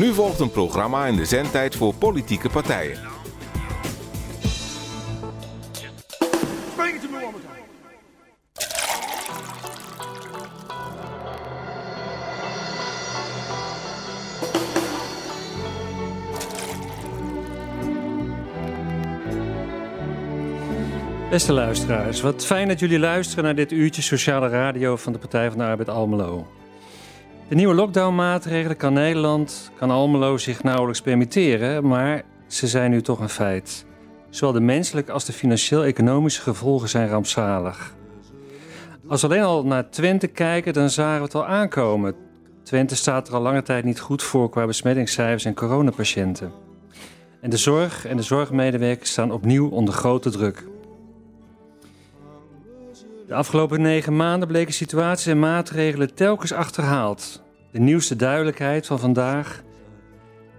Nu volgt een programma in de zendtijd voor politieke partijen. Beste luisteraars, wat fijn dat jullie luisteren naar dit uurtje sociale radio van de Partij van de Arbeid Almelo. De nieuwe lockdownmaatregelen kan Nederland, kan Almelo zich nauwelijks permitteren, maar ze zijn nu toch een feit. Zowel de menselijke als de financieel-economische gevolgen zijn rampzalig. Als we alleen al naar Twente kijken, dan zagen we het al aankomen. Twente staat er al lange tijd niet goed voor qua besmettingscijfers en coronapatiënten. En de zorg en de zorgmedewerkers staan opnieuw onder grote druk. De afgelopen negen maanden bleken situaties en maatregelen telkens achterhaald. De nieuwste duidelijkheid van vandaag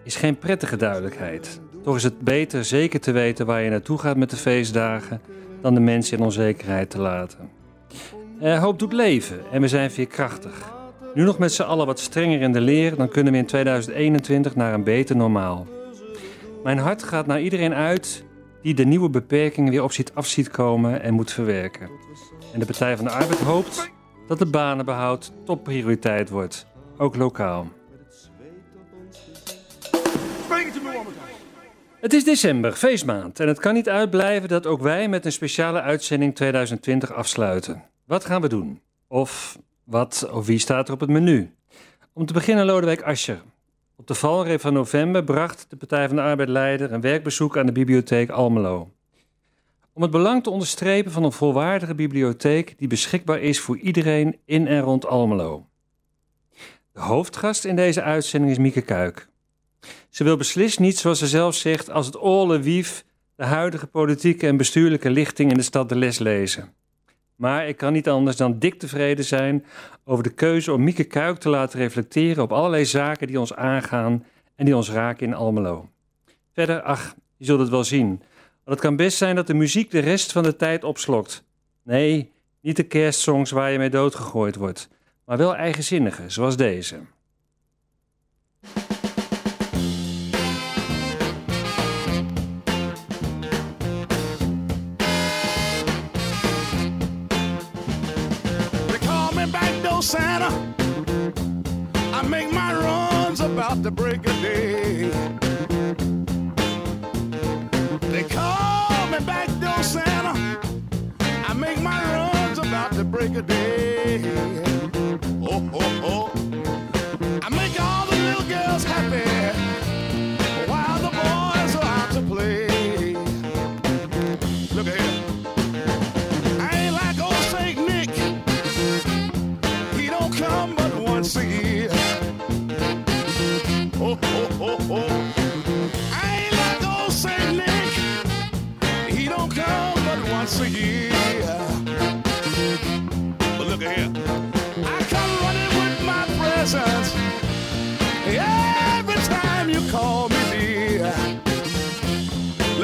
is geen prettige duidelijkheid. Toch is het beter zeker te weten waar je naartoe gaat met de feestdagen dan de mensen in onzekerheid te laten. Eh, hoop doet leven en we zijn veerkrachtig. Nu nog met z'n allen wat strenger in de leer, dan kunnen we in 2021 naar een beter normaal. Mijn hart gaat naar iedereen uit die de nieuwe beperkingen weer op ziet af ziet komen en moet verwerken. En de Partij van de Arbeid hoopt dat de banenbehoud topprioriteit wordt, ook lokaal. Het is december, feestmaand, en het kan niet uitblijven dat ook wij met een speciale uitzending 2020 afsluiten. Wat gaan we doen? Of wat of wie staat er op het menu? Om te beginnen Lodewijk Asscher. Op de valreep van november bracht de Partij van de Arbeid-leider een werkbezoek aan de bibliotheek Almelo. Om het belang te onderstrepen van een volwaardige bibliotheek die beschikbaar is voor iedereen in en rond Almelo. De hoofdgast in deze uitzending is Mieke Kuik. Ze wil beslist niet, zoals ze zelf zegt, als het oorle wief de huidige politieke en bestuurlijke lichting in de stad de les lezen. Maar ik kan niet anders dan dik tevreden zijn over de keuze om Mieke Kuik te laten reflecteren op allerlei zaken die ons aangaan en die ons raken in Almelo. Verder, ach, je zult het wel zien. Want het kan best zijn dat de muziek de rest van de tijd opslokt. Nee, niet de kerstsongs waar je mee doodgegooid wordt, maar wel eigenzinnige, zoals deze. Santa. I make my runs about the break of day. They call me back door Santa. I make my runs about the break of day. Oh, oh, oh.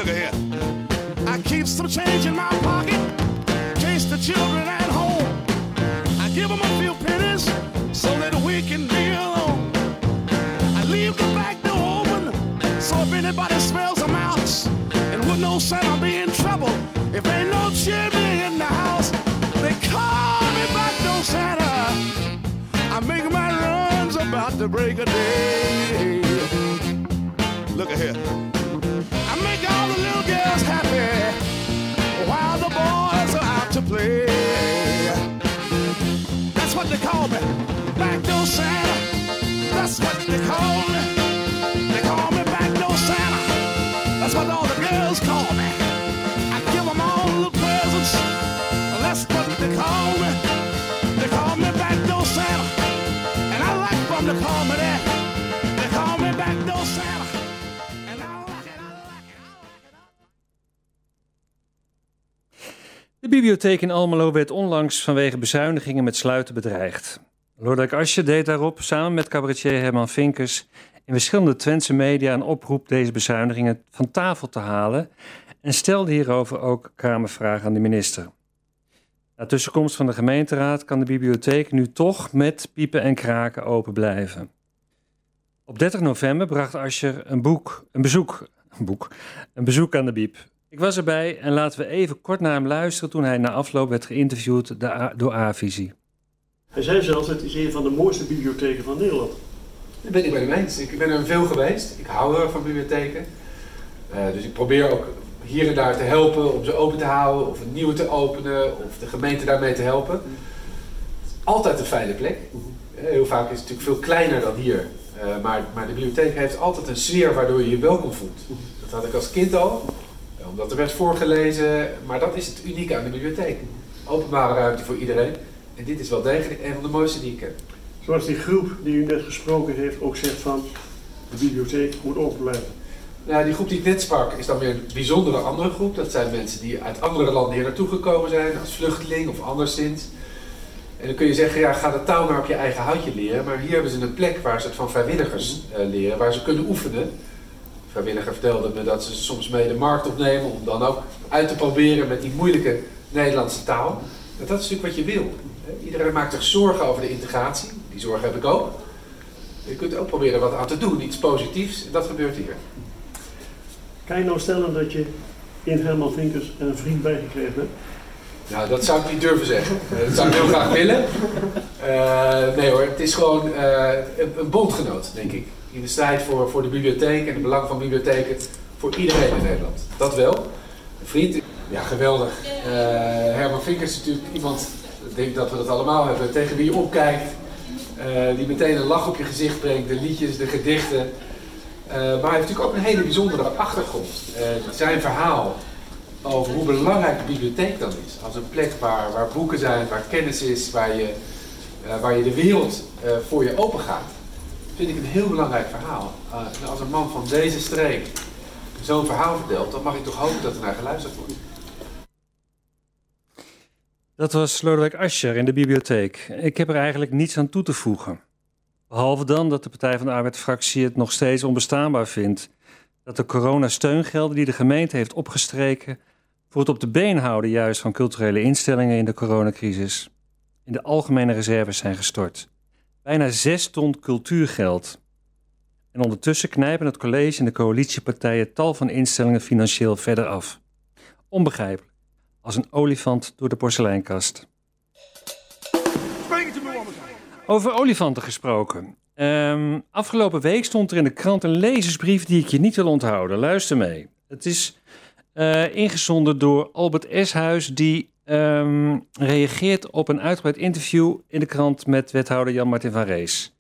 Here. I keep some change in my pocket in case the children at home. I give them a few pennies so that we can be alone. I leave the back door open so if anybody smells a mouse and with no know Santa be in trouble if ain't no chimney in the house. They call me back door Santa. I make my runs about the break of day. Look at here. Make all the little girls happy while the boys are out to play. That's what they call me, backdoor Santa. That's what they call me. They call me backdoor Santa. That's what all the girls call me. I give them all the presents. That's what they call me. They call me Santa, and I to call me that. De bibliotheek in Almelo werd onlangs vanwege bezuinigingen met sluiten bedreigd. Lodewijk Asscher deed daarop samen met cabaretier Herman Vinkers in verschillende Twentse media een oproep deze bezuinigingen van tafel te halen en stelde hierover ook Kamervragen aan de minister. Na tussenkomst van de gemeenteraad kan de bibliotheek nu toch met piepen en kraken open blijven. Op 30 november bracht Ascher een, boek, een, bezoek, een, boek, een bezoek aan de Biep. Ik was erbij en laten we even kort naar hem luisteren toen hij na afloop werd geïnterviewd door A-Visie. Hij zei zelfs, het is een van de mooiste bibliotheken van Nederland. Dat ben ik bij de eens. Ik ben er veel geweest. Ik hou heel erg van bibliotheken. Uh, dus ik probeer ook hier en daar te helpen om ze open te houden of een nieuwe te openen of de gemeente daarmee te helpen. Het is altijd een fijne plek. Eh, heel vaak is het natuurlijk veel kleiner dan hier. Uh, maar, maar de bibliotheek heeft altijd een sfeer waardoor je je welkom voelt. Dat had ik als kind al, omdat er werd voorgelezen. Maar dat is het unieke aan de bibliotheek. Openbare ruimte voor iedereen. En dit is wel degelijk een van de mooiste die ik ken. Zoals die groep die u net gesproken heeft ook zegt van de bibliotheek moet open blijven. Nou, die groep die ik net sprak is dan weer een bijzondere andere groep. Dat zijn mensen die uit andere landen hier naartoe gekomen zijn, als vluchteling of anderszins. En dan kun je zeggen, ja, ga de taal maar op je eigen houtje leren. Maar hier hebben ze een plek waar ze het van vrijwilligers uh, leren, waar ze kunnen oefenen. Vrijwilliger vertelde me dat ze soms mee de markt opnemen om dan ook uit te proberen met die moeilijke Nederlandse taal. Dat is natuurlijk wat je wil. Iedereen maakt zich zorgen over de integratie. Die zorgen heb ik ook. Je kunt ook proberen wat aan te doen, iets positiefs. En dat gebeurt hier. Kan je nou stellen dat je in Herman Vinkers een vriend bijgekregen hebt? Nou, dat zou ik niet durven zeggen. Eh, dat zou ik heel graag willen. Uh, nee hoor, het is gewoon uh, een, een, bondgenoot, denk ik. In de strijd voor, voor de bibliotheek en het belang van bibliotheken voor iedereen in Nederland. Dat wel. Een vriend, ja geweldig. Herman Vinkers is natuurlijk iemand, ik denk dat we dat allemaal hebben, tegen wie je opkijkt. die meteen een lach op je gezicht brengt, de liedjes, de gedichten. Uh, maar hij heeft natuurlijk ook een hele bijzondere achtergrond. Zijn verhaal over hoe belangrijk de bibliotheek dan is. Als een plek waar, waar boeken zijn, waar kennis is, waar je, waar je de wereld voor je open gaat. Vind ik een heel belangrijk verhaal. als een man van deze streek zo'n verhaal vertelt, dan mag ik toch hopen dat er naar geluisterd wordt. Dat was Lodewijk Ascher in de bibliotheek. Ik heb er eigenlijk niets aan toe te voegen. Behalve dan dat de Partij van de Arbeid-fractie het nog steeds onbestaanbaar vindt dat de coronasteungelden die de gemeente heeft opgestreken voor het op de been houden juist van culturele instellingen in de coronacrisis in de algemene reserves zijn gestort. Bijna 6 ton cultuurgeld. En ondertussen knijpen het college en de coalitiepartijen tal van instellingen financieel verder af. Onbegrijpelijk. Als een olifant door de porseleinkast. Over olifanten gesproken. Um, afgelopen week stond er in de krant een lezersbrief die ik je niet wil onthouden. Luister mee. Het is uh, ingezonden door Albert Eshuis, die um, reageert op een uitgebreid interview in de krant met wethouder Jan-Martin van Rees.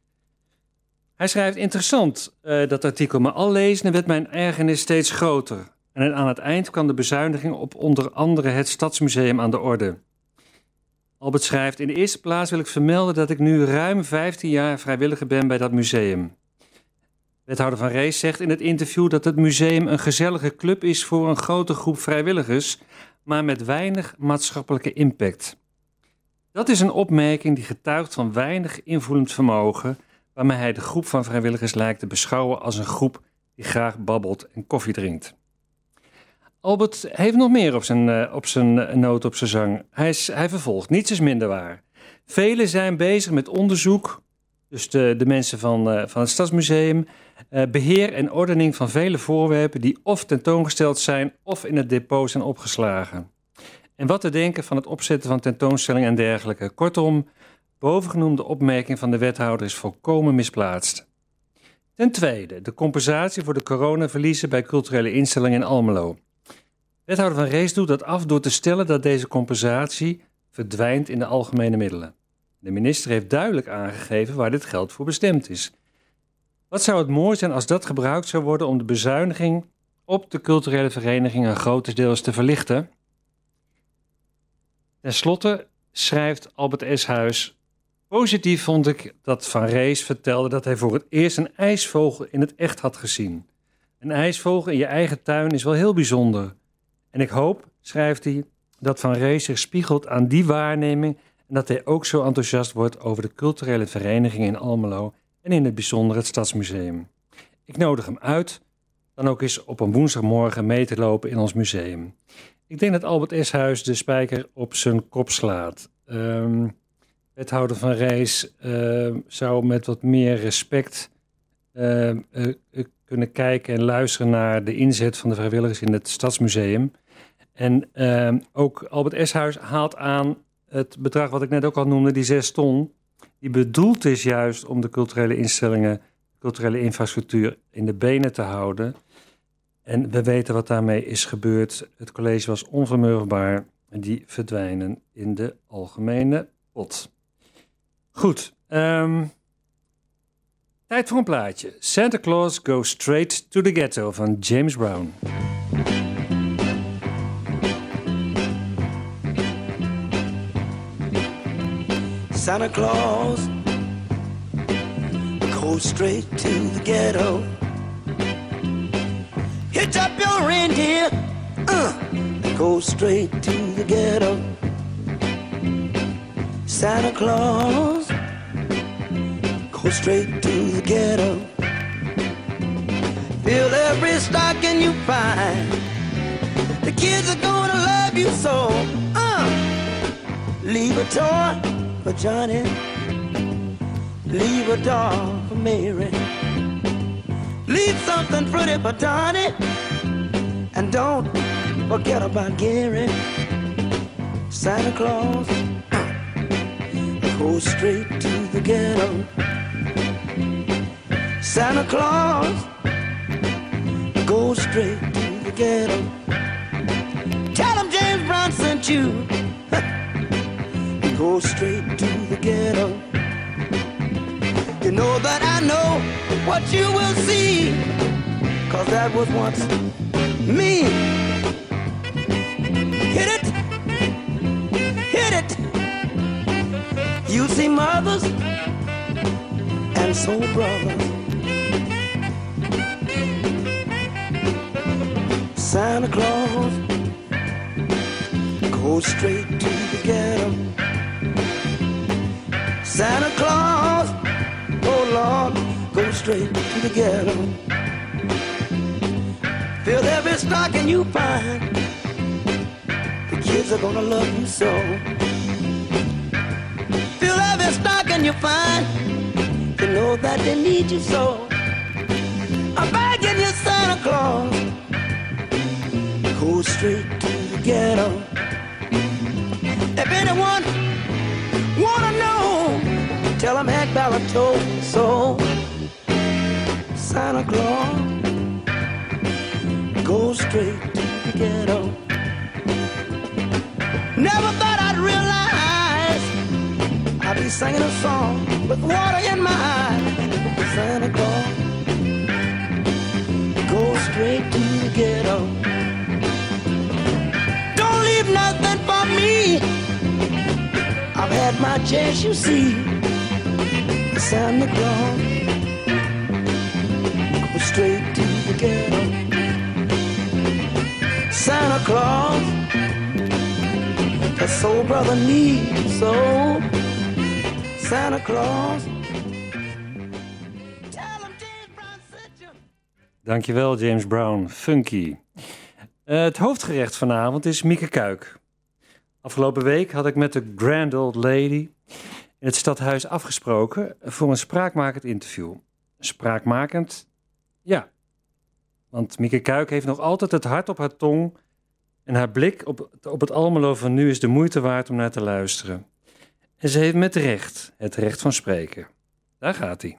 Hij schrijft interessant uh, dat artikel, maar al lezen werd mijn ergernis steeds groter. En aan het eind kwam de bezuiniging op onder andere het Stadsmuseum aan de orde. Albert schrijft: In de eerste plaats wil ik vermelden dat ik nu ruim 15 jaar vrijwilliger ben bij dat museum. Wethouder van Rees zegt in het interview dat het museum een gezellige club is voor een grote groep vrijwilligers, maar met weinig maatschappelijke impact. Dat is een opmerking die getuigt van weinig invoelend vermogen, waarmee hij de groep van vrijwilligers lijkt te beschouwen als een groep die graag babbelt en koffie drinkt. Albert heeft nog meer op zijn, uh, op zijn uh, noot op zijn zang. Hij, is, hij vervolgt, niets is minder waar. Velen zijn bezig met onderzoek, dus de, de mensen van, uh, van het Stadsmuseum, beheer en ordening van vele voorwerpen die of tentoongesteld zijn of in het depot zijn opgeslagen. En wat te denken van het opzetten van tentoonstellingen en dergelijke. Kortom, bovengenoemde opmerking van de wethouder is volkomen misplaatst. Ten tweede, de compensatie voor de coronaverliezen bij culturele instellingen in Almelo. Wethouder van Rees doet dat af door te stellen dat deze compensatie verdwijnt in de algemene middelen. De minister heeft duidelijk aangegeven waar dit geld voor bestemd is. Wat zou het mooi zijn als dat gebruikt zou worden om de bezuiniging op de culturele verenigingen grotendeels te verlichten? Ten slotte schrijft Albert Eshuis. Positief vond ik dat Van Rees vertelde dat hij voor het eerst een ijsvogel in het echt had gezien. Een ijsvogel in je eigen tuin is wel heel bijzonder. En ik hoop, schrijft hij, dat Van Rees zich spiegelt aan die waarneming en dat hij ook zo enthousiast wordt over de culturele vereniging in Almelo en in het bijzonder het Stadsmuseum. Ik nodig hem uit dan ook eens op een woensdagmorgen mee te lopen in ons museum. Ik denk dat Albert Eshuis de spijker op zijn kop slaat. Um, wethouder van Rees uh, zou met wat meer respect eh, eh, kunnen kijken en luisteren naar de inzet van de vrijwilligers in het Stadsmuseum. En ook Albert Eshuis haalt aan het bedrag wat ik net ook al noemde, die zes ton. Die bedoeld is juist om de culturele instellingen, culturele infrastructuur in de benen te houden. En we weten wat daarmee is gebeurd. Het college was onvermurfbaar. En die verdwijnen in de algemene pot. Goed. ehm, tijd voor een plaatje. Santa Claus Goes Straight to the Ghetto van James Brown. Santa Claus Go straight to the ghetto. Hitch up your reindeer, uh, and go straight to the ghetto. Santa Claus go straight to the ghetto. Fill every stocking you find. The kids are gonna love you so. Uh, leave a toy for Johnny. Leave a doll for Mary. Leave something pretty for Donnie. And don't forget about Gary. Santa Claus goes straight to the ghetto. Santa Claus goes straight to the ghetto. Tell him James Brown sent you. Go straight to the ghetto. You know that I know what you will see. Cause that was once me. Hit it, hit it. You see mothers and soul brothers. Santa Claus go straight to the ghetto. Santa Claus, oh Lord, go straight to the ghetto. Fill every stocking you find. The kids are gonna love you so. Fill every stocking you find. You know that they need you so. I'm begging you, Santa Claus, go straight to the ghetto. If anyone wanna know, tell him Ballard told me so. Santa Claus, go straight to the ghetto. Never thought I'd realize I'd be singing a song with water in my eyes. Santa Claus, go straight to the ghetto. Don't leave nothing for me. I've had my chance, you see. Santa Claus, go straight to the ghetto. Santa Claus, that soul brother needs so. Santa Claus. Dankjewel, James Brown. Funky. Eh, het hoofdgerecht vanavond is Mieke Kuik. Afgelopen week had ik met de Grand Old Lady in het stadhuis afgesproken voor een spraakmakend interview. Spraakmakend? Ja. Want Mieke Kuik heeft nog altijd het hart op haar tong en haar blik op, op het Almelo van nu is de moeite waard om naar te luisteren. En ze heeft met recht het recht van spreken. Daar gaat hij.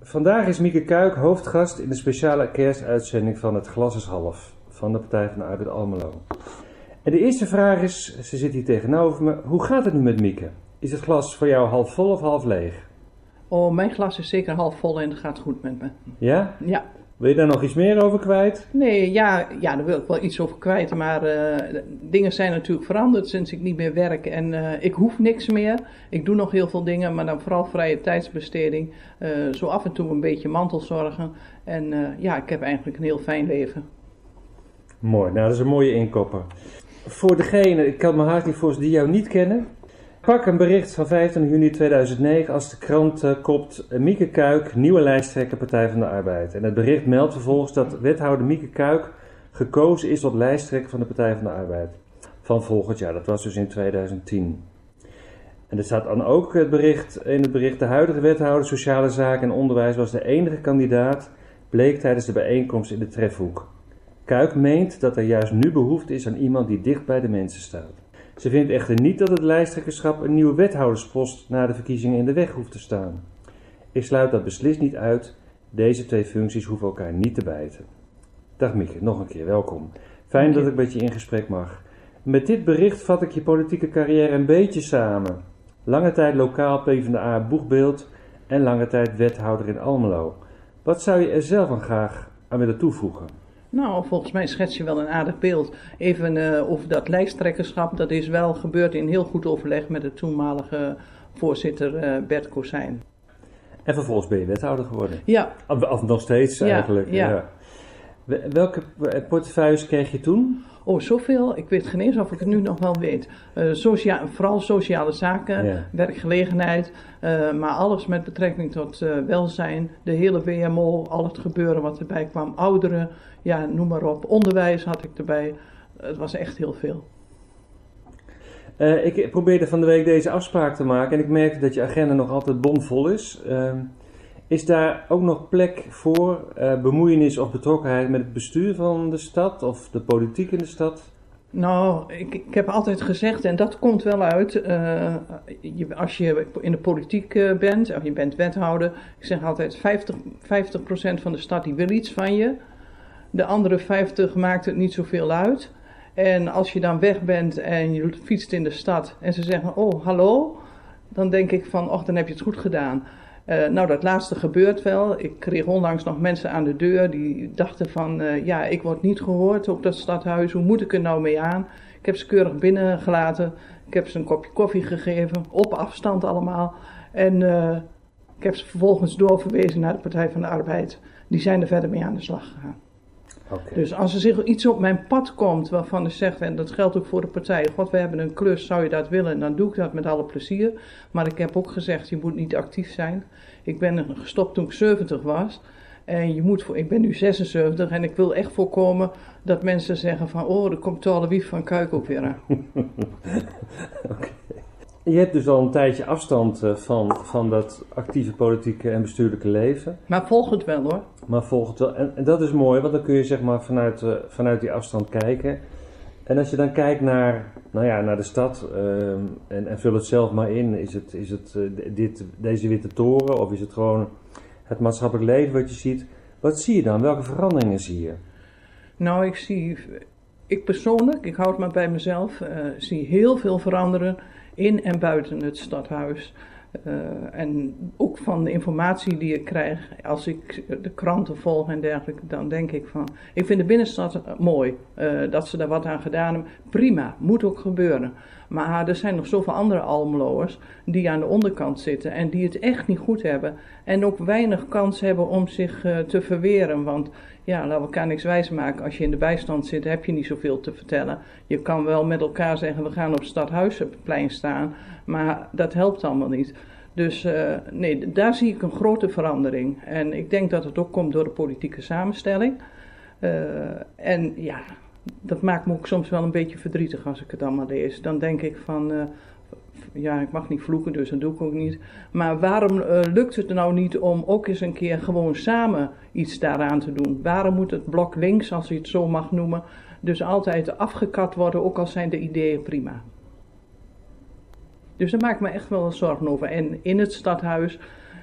Vandaag is Mieke Kuik hoofdgast in de speciale kerstuitzending van Het Glas is Half van de Partij van de Arbeid Almelo. En de eerste vraag is, ze zit hier tegenover me, hoe gaat het nu met Mieke? Is het glas voor jou half vol of half leeg? Oh, mijn glas is zeker half vol en het gaat goed met me. Ja? Ja. Wil je daar nog iets meer over kwijt? Nee, ja, ja daar wil ik wel iets over kwijt. Maar eh, dingen zijn natuurlijk veranderd sinds ik niet meer werk. En eh, ik hoef niks meer. Ik doe nog heel veel dingen, maar dan vooral vrije tijdsbesteding. Eh, zo af en toe een beetje mantelzorgen. En ja, ik heb eigenlijk een heel fijn leven. Mooi, nou dat is een mooie inkopper. Voor degene, ik kan me niet voorstellen, die jou niet kennen. Pak een bericht van 15 juni 2009 als de krant eh, kopt eh, Mieke Kuik, nieuwe lijsttrekker Partij van de Arbeid. En het bericht meldt vervolgens dat wethouder Mieke Kuik gekozen is tot lijsttrekker van de Partij van de Arbeid. Van volgend jaar, dat was dus in 2010. En er staat dan ook het bericht, in het bericht: de huidige wethouder Sociale Zaken en Onderwijs was de enige kandidaat, bleek tijdens de bijeenkomst in de trefhoek. Kuik meent dat er juist nu behoefte is aan iemand die dicht bij de mensen staat. Ze vindt echter niet dat het lijsttrekkerschap een nieuwe wethouderspost na de verkiezingen in de weg hoeft te staan. Ik sluit dat beslist niet uit. Deze twee functies hoeven elkaar niet te bijten. Dag Mieke, nog een keer welkom. Fijn dat ik met je in gesprek mag. Met dit bericht vat ik je politieke carrière een beetje samen. Lange tijd lokaal PvdA boegbeeld en lange tijd wethouder in Almelo. Wat zou je er zelf aan graag aan willen toevoegen? Nou, volgens mij schets je wel een aardig beeld. Even uh, over dat lijsttrekkerschap, dat is wel gebeurd in heel goed overleg met de toenmalige voorzitter uh, Bert Kozijn. En vervolgens ben je wethouder geworden? Ja. Of, of nog steeds Ja, eigenlijk? ja. Welke portefeuilles kreeg je toen? Oh, zoveel. Ik weet geen eens of ik het nu nog wel weet. Eh, socia vooral sociale zaken, Ja. werkgelegenheid, eh, maar alles met betrekking tot eh, welzijn, de hele WMO, al het gebeuren wat erbij kwam, ouderen, ja, noem maar op. Onderwijs had ik erbij. Het was echt heel veel. Eh, ik probeerde van de week deze afspraak te maken en ik merkte dat je agenda nog altijd bomvol is. Ehm, is daar ook nog plek voor eh, bemoeienis of betrokkenheid met het bestuur van de stad of de politiek in de stad? Nou, ik, ik heb altijd gezegd, en dat komt wel uit, eh, je, als je in de politiek bent, of je bent wethouder, ik zeg altijd 50, 50% van de stad die wil iets van je. De andere 50 maakt het niet zoveel uit. En als je dan weg bent en je fietst in de stad en ze zeggen, oh hallo, dan denk ik van, och dan heb je het goed gedaan. Eh, nou, dat laatste gebeurt wel. Ik kreeg onlangs nog mensen aan de deur die dachten van, eh, ja, ik word niet gehoord op dat stadhuis, hoe moet ik er nou mee aan? Ik heb ze keurig binnengelaten, ik heb ze een kopje koffie gegeven, op afstand allemaal. En eh, ik heb ze vervolgens doorverwezen naar de Partij van de Arbeid. Die zijn er verder mee aan de slag gegaan. Dus als er zich iets op mijn pad komt waarvan ik zeg, en dat geldt ook voor de partij, god, we hebben een klus, zou je dat willen? Dan doe ik dat met alle plezier. Maar ik heb ook gezegd, je moet niet actief zijn. Ik ben gestopt toen ik 70 was. En je moet voor, ik ben nu 76 en ik wil echt voorkomen dat mensen zeggen van, oh, er komt de wief van Kuik ook weer aan. Je hebt dus al een tijdje afstand eh, van, van dat actieve politieke en bestuurlijke leven. Maar volg het wel hoor. Maar volgt wel. En, en dat is mooi, want dan kun je zeg maar vanuit, eh, vanuit die afstand kijken. En als je dan kijkt naar, nou ja, naar de stad ehm, en, en vul het zelf maar in. Is het, is het eh, dit, deze witte toren of is het gewoon het maatschappelijk leven wat je ziet? Wat zie je dan? Welke veranderingen zie je? Nou, ik zie, ik persoonlijk, ik houd het maar bij mezelf, zie heel veel veranderen in en buiten het stadhuis. Eh, en ook van de informatie die ik krijg, als ik de kranten volg en dergelijke, dan denk ik van, ik vind de binnenstad mooi, eh, dat ze daar wat aan gedaan hebben. Prima, moet ook gebeuren. Maar er zijn nog zoveel andere Almeloers die aan de onderkant zitten en die het echt niet goed hebben. En ook weinig kans hebben om zich eh, te verweren. Want ja, laten we elkaar niks wijs maken. Als je in de bijstand zit, heb je niet zoveel te vertellen. Je kan wel met elkaar zeggen, we gaan op het Stadhuisplein staan. Maar dat helpt allemaal niet. Dus eh, nee, daar zie ik een grote verandering. En ik denk dat het ook komt door de politieke samenstelling. Eh, en ja, dat maakt me ook soms wel een beetje verdrietig als ik het allemaal lees. Dan denk ik van, eh, ja, ik mag niet vloeken, dus dat doe ik ook niet. Maar waarom eh, lukt het nou niet om ook eens een keer gewoon samen iets daaraan te doen? Waarom moet het blok links, als je het zo mag noemen, dus altijd afgekat worden, ook al zijn de ideeën prima? Dus daar maak ik me echt wel zorgen over. En in het stadhuis,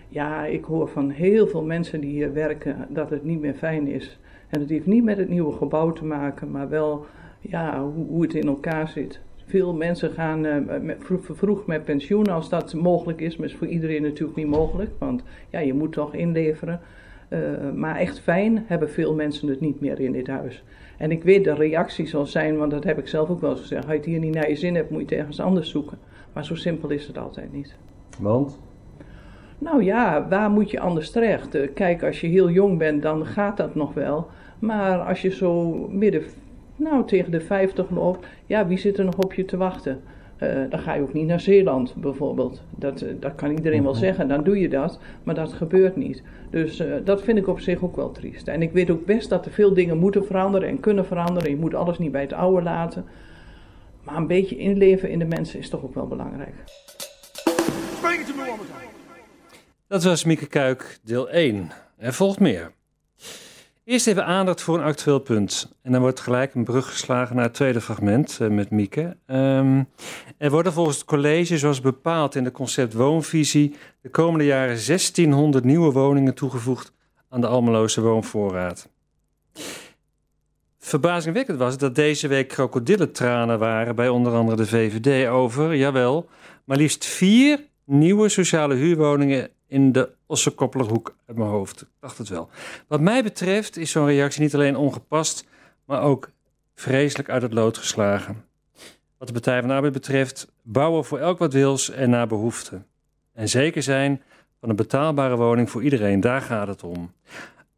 ja, ik hoor van heel veel mensen die hier werken dat het niet meer fijn is. En het heeft niet met het nieuwe gebouw te maken, maar wel ja, hoe, hoe het in elkaar zit. Veel mensen gaan eh, met, vroeg, vroeg met pensioen als dat mogelijk is, maar is voor iedereen natuurlijk niet mogelijk, want ja, je moet toch inleveren. Eh, maar echt fijn hebben veel mensen het niet meer in dit huis. En ik weet de reactie zal zijn, want dat heb ik zelf ook wel eens gezegd. Als je het hier niet naar je zin hebt, moet je het ergens anders zoeken. Maar zo simpel is het altijd niet. Want? Nou ja, waar moet je anders terecht? Eh, Kijk, als je heel jong bent, dan gaat dat nog wel. Maar als je zo midden, nou tegen de 50 loopt, ja, wie zit er nog op je te wachten? Eh, dan ga je ook niet naar Zeeland bijvoorbeeld. Dat, eh, dat kan iedereen wel zeggen, dan doe je dat, maar dat gebeurt niet. Dus eh, dat vind ik op zich ook wel triest. En ik weet ook best dat er veel dingen moeten veranderen en kunnen veranderen. Je moet alles niet bij het oude laten. Maar een beetje inleven in de mensen is toch ook wel belangrijk. Dat was Mieke Kuik, deel 1. Er volgt meer. Eerst even aandacht voor een actueel punt. En dan wordt gelijk een brug geslagen naar het tweede fragment eh, met Mieke. Ehm, er worden volgens het college, zoals bepaald in de concept woonvisie, de komende jaren 1600 nieuwe woningen toegevoegd aan de Almeloze woonvoorraad. Verbazingwekkend was dat deze week krokodillentranen waren bij onder andere de VVD over, jawel, maar liefst vier nieuwe sociale huurwoningen in de Ossekoppelerhoek uit mijn hoofd. Ik dacht het wel. Wat mij betreft is zo'n reactie niet alleen ongepast, maar ook vreselijk uit het lood geslagen. Wat de Partij van de Arbeid betreft, bouwen voor elk wat wils en naar behoefte. En zeker zijn van een betaalbare woning voor iedereen, daar gaat het om.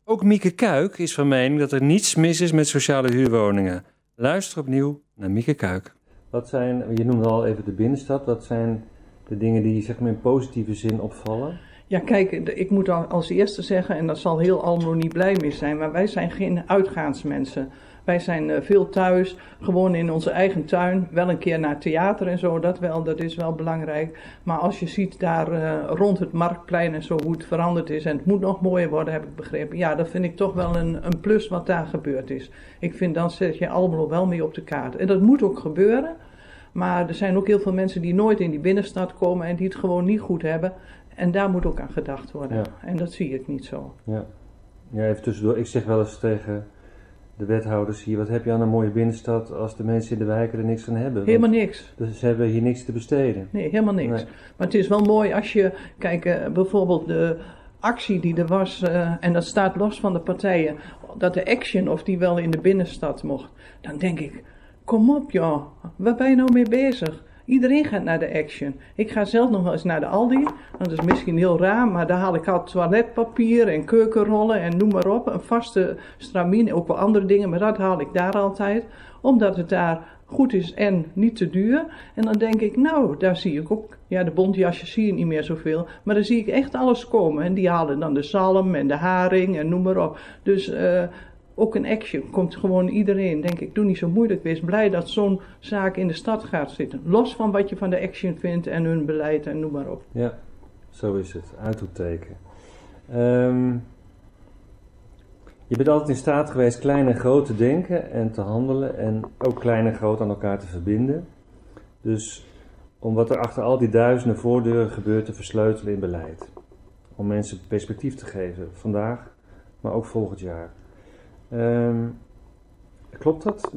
Ook Mieke Kuik is van mening dat er niets mis is met sociale huurwoningen. Luister opnieuw naar Mieke Kuik. Wat zijn, je noemde al even de binnenstad, wat zijn de dingen die zeg maar, in positieve zin opvallen? Ja, kijk, ik moet al als eerste zeggen, en daar zal heel Almelo niet blij mee zijn, maar wij zijn geen uitgaansmensen. Wij zijn uh, veel thuis, gewoon in onze eigen tuin. Wel een keer naar theater en zo, dat wel, dat is wel belangrijk. Maar als je ziet daar uh, rond het marktplein en zo hoe het veranderd is en het moet nog mooier worden, heb ik begrepen. Ja, dat vind ik toch wel een, een plus wat daar gebeurd is. Ik vind dan zet je Almelo wel mee op de kaart. En dat moet ook gebeuren. Maar er zijn ook heel veel mensen die nooit in die binnenstad komen en die het gewoon niet goed hebben. En daar moet ook aan gedacht worden. Ja. En dat zie ik niet zo. Ja. ja, even tussendoor. Ik zeg wel eens tegen de wethouders hier: wat heb je aan een mooie binnenstad als de mensen in de wijken er niks aan hebben? Helemaal niks. Dus ze hebben hier niks te besteden. Nee, helemaal niks. Nee. Maar het is wel mooi als je, kijk, uh, bijvoorbeeld de actie die er was, uh, en dat staat los van de partijen, dat de action of die wel in de binnenstad mocht. Dan denk ik, kom op joh, waar ben je nou mee bezig? Iedereen gaat naar de Action. Ik ga zelf nog wel eens naar de Aldi. Dat is misschien heel raar, maar daar haal ik al toiletpapier en keukenrollen en noem maar op. Een vaste stramine, ook wel andere dingen, maar dat haal ik daar altijd. Omdat het daar goed is en niet te duur. En dan denk ik, nou, daar zie ik ook, ja, de bontjasjes zie je niet meer zoveel. Maar daar zie ik echt alles komen. En die halen dan de zalm en de haring en noem maar op. Dus... Uh, ook een action komt gewoon iedereen, denk ik, doe niet zo moeilijk. Wees blij dat zo'n zaak in de stad gaat zitten. Los van wat je van de action vindt en hun beleid en noem maar op. Ja, zo is het. Uitroepteken. Um, je bent altijd in staat geweest klein en groot te denken en te handelen en ook klein en groot aan elkaar te verbinden. Dus om wat er achter al die duizenden voordeuren gebeurt te versleutelen in beleid. Om mensen perspectief te geven, vandaag, maar ook volgend jaar. Um, klopt dat?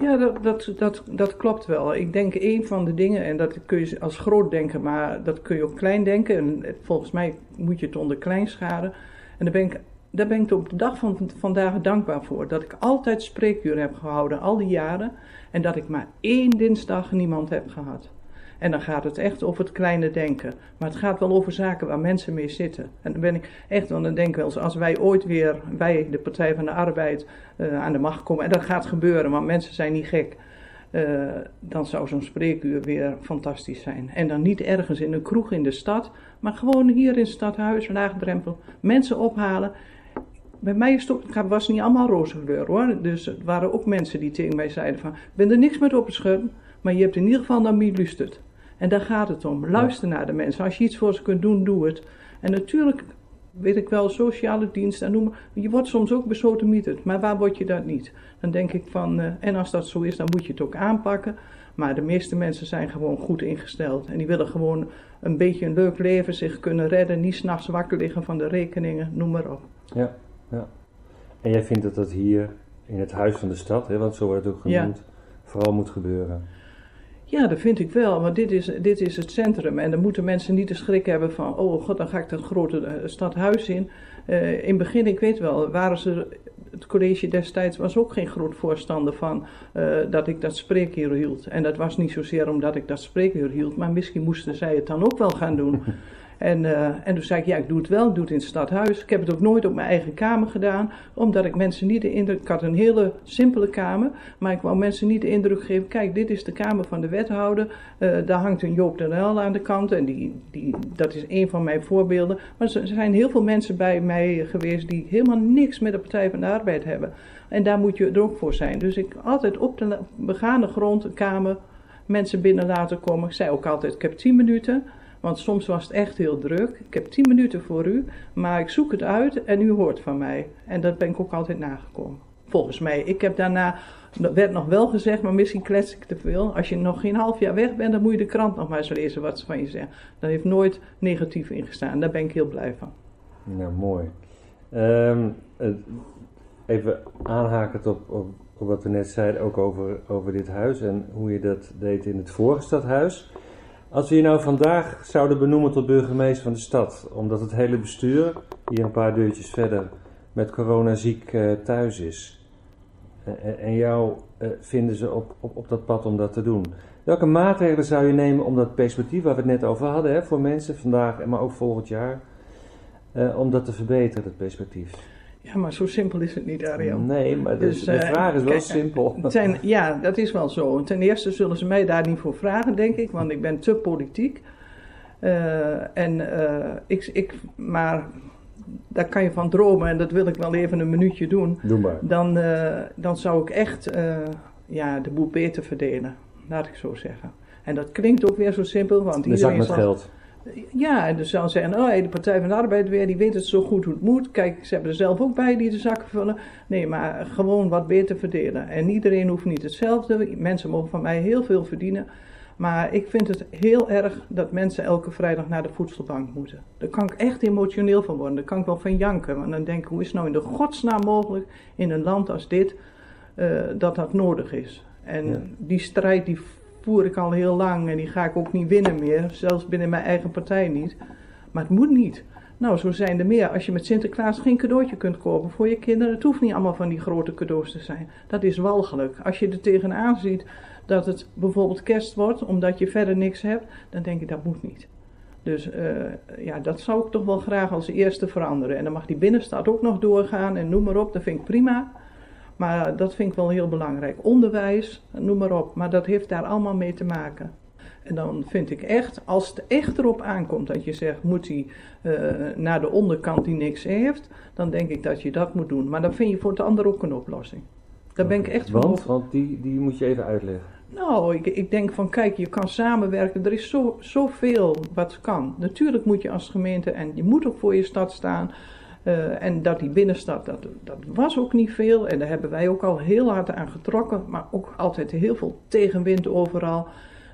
Ja, dat, dat, dat, klopt wel. Ik denk een van de dingen, en dat kun je als groot denken, maar dat kun je ook klein denken. En volgens mij moet je het onder klein scharen. En daar ben ik, daar ben ik op de dag van vandaag dankbaar voor. Dat ik altijd spreekuur heb gehouden, al die jaren. En dat ik maar één dinsdag niemand heb gehad. En dan gaat het echt over het kleine denken. Maar het gaat wel over zaken waar mensen mee zitten. En dan ben ik echt, want dan denk wel als wij ooit weer, wij, de Partij van de Arbeid, uh, aan de macht komen. En dat gaat gebeuren, want mensen zijn niet gek. Uh, dan zou zo'n spreekuur weer fantastisch zijn. En dan niet ergens in een kroeg in de stad, maar gewoon hier in het stadhuis, laagdrempel, mensen ophalen. Bij mij is het was niet allemaal roze kleur hoor. Dus er waren ook mensen die tegen mij zeiden van, ik ben er niks met op het schudden, maar je hebt in ieder geval naar mij luisterd. En daar gaat het om. Luister naar de mensen. Als je iets voor ze kunt doen, doe het. En natuurlijk weet ik wel, sociale diensten en noem Je wordt soms ook besodemieterd, maar waar word je dat niet? Dan denk ik van, uh, en als dat zo is, dan moet je het ook aanpakken. Maar de meeste mensen zijn gewoon goed ingesteld. En die willen gewoon een beetje een leuk leven, zich kunnen redden, niet s'nachts wakker liggen van de rekeningen, noem maar op. Ja, ja. En jij vindt dat dat hier in het Huis van de Stad, hè, want zo wordt het ook genoemd, ja. vooral moet gebeuren? Ja, dat vind ik wel, want dit is, dit is het centrum. En dan moeten mensen niet de schrik hebben van, oh god, dan ga ik dat grote stadhuis in. Uh, in het begin, ik weet wel, waren ze, het college destijds was ook geen groot voorstander van uh, dat ik dat spreekuur hield. En dat was niet zozeer omdat ik dat spreekuur hield, maar misschien moesten zij het dan ook wel gaan doen. En, uh, en toen zei ik, ja, ik doe het wel, ik doe het in het stadhuis. Ik heb het ook nooit op mijn eigen kamer gedaan, omdat ik mensen niet de indruk... Ik had een hele simpele kamer, maar ik wou mensen niet de indruk geven... kijk, dit is de kamer van de wethouder, uh, daar hangt een Joop de Nel aan de kant... en die, die, dat is een van mijn voorbeelden. Maar er zijn heel veel mensen bij mij geweest die helemaal niks met de Partij van de Arbeid hebben. En daar moet je er ook voor zijn. Dus ik altijd op de begane grond, een kamer, mensen binnen laten komen. Ik zei ook altijd, ik heb tien minuten... Want soms was het echt heel druk. Ik heb tien minuten voor u, maar ik zoek het uit en u hoort van mij. En dat ben ik ook altijd nagekomen. Volgens mij. Ik heb daarna, werd nog wel gezegd, maar misschien klets ik te veel. Als je nog geen half jaar weg bent, dan moet je de krant nog maar eens lezen wat ze van je zeggen. Daar heeft nooit negatief in gestaan. Daar ben ik heel blij van. Nou, mooi. Ehm, even aanhakend op, op, op wat we net zeiden, ook over, over dit huis en hoe je dat deed in het vorige stadhuis. Als we je nou vandaag zouden benoemen tot burgemeester van de stad, omdat het hele bestuur, hier een paar deurtjes verder, met corona ziek eh, thuis is. Eh, en- en jou eh, vinden ze op, op, op dat pad om dat te doen. Welke maatregelen zou je nemen om dat perspectief waar we het net over hadden, hè, voor mensen vandaag, maar ook volgend jaar, eh, om dat te verbeteren, dat perspectief? Ja, maar zo simpel is het niet, Ariel. Nee, maar de, Dus, de eh, vraag is wel kijk, simpel. Ja, dat is wel zo. Ten eerste zullen ze mij daar niet voor vragen, denk ik, want ik ben te politiek. Eh, en, eh, ik, ik, maar daar kan je van dromen en dat wil ik wel even een minuutje doen. Doe maar. Dan, dan zou ik echt ja, de boel beter verdelen, laat ik zo zeggen. En dat klinkt ook weer zo simpel, want De zak iedereen met zal- geld. Ja, en dus zou zeggen, oh, de Partij van de Arbeid weer, die weet het zo goed hoe het moet. Kijk, ze hebben er zelf ook bij die de zakken vullen. Nee, maar gewoon wat beter verdelen. En iedereen hoeft niet hetzelfde. Mensen mogen van mij heel veel verdienen. Maar ik vind het heel erg dat mensen elke vrijdag naar de voedselbank moeten. Daar kan ik echt emotioneel van worden. Daar kan ik wel van janken. Want dan denk ik, hoe is het nou in de godsnaam mogelijk in een land als dit eh, dat dat nodig is? En Ja. die strijd die voer ik al heel lang en die ga ik ook niet winnen meer. Zelfs binnen mijn eigen partij niet. Maar het moet niet. Nou, zo zijn er meer. Als je met Sinterklaas geen cadeautje kunt kopen voor je kinderen, het hoeft niet allemaal van die grote cadeaus te zijn. Dat is walgelijk. Als je er tegenaan ziet dat het bijvoorbeeld kerst wordt, omdat je verder niks hebt, dan denk ik dat moet niet. Dus eh, ja, dat zou ik toch wel graag als eerste veranderen. En dan mag die binnenstad ook nog doorgaan en noem maar op, dat vind ik prima. Maar dat vind ik wel heel belangrijk. Onderwijs, noem maar op. Maar dat heeft daar allemaal mee te maken. En dan vind ik echt, als het echt erop aankomt dat je zegt, moet hij eh, naar de onderkant die niks heeft, dan denk ik dat je dat moet doen. Maar dan vind je voor het ander ook een oplossing. Daar ben ik echt van Want, over- want die, die moet je even uitleggen. nou, ik, ik denk van kijk, je kan samenwerken. Er is zo, zoveel wat kan. Natuurlijk moet je als gemeente en je moet ook voor je stad staan. Eh, en dat die binnenstad, dat, dat was ook niet veel. En daar hebben wij ook al heel hard aan getrokken. Maar ook altijd heel veel tegenwind overal.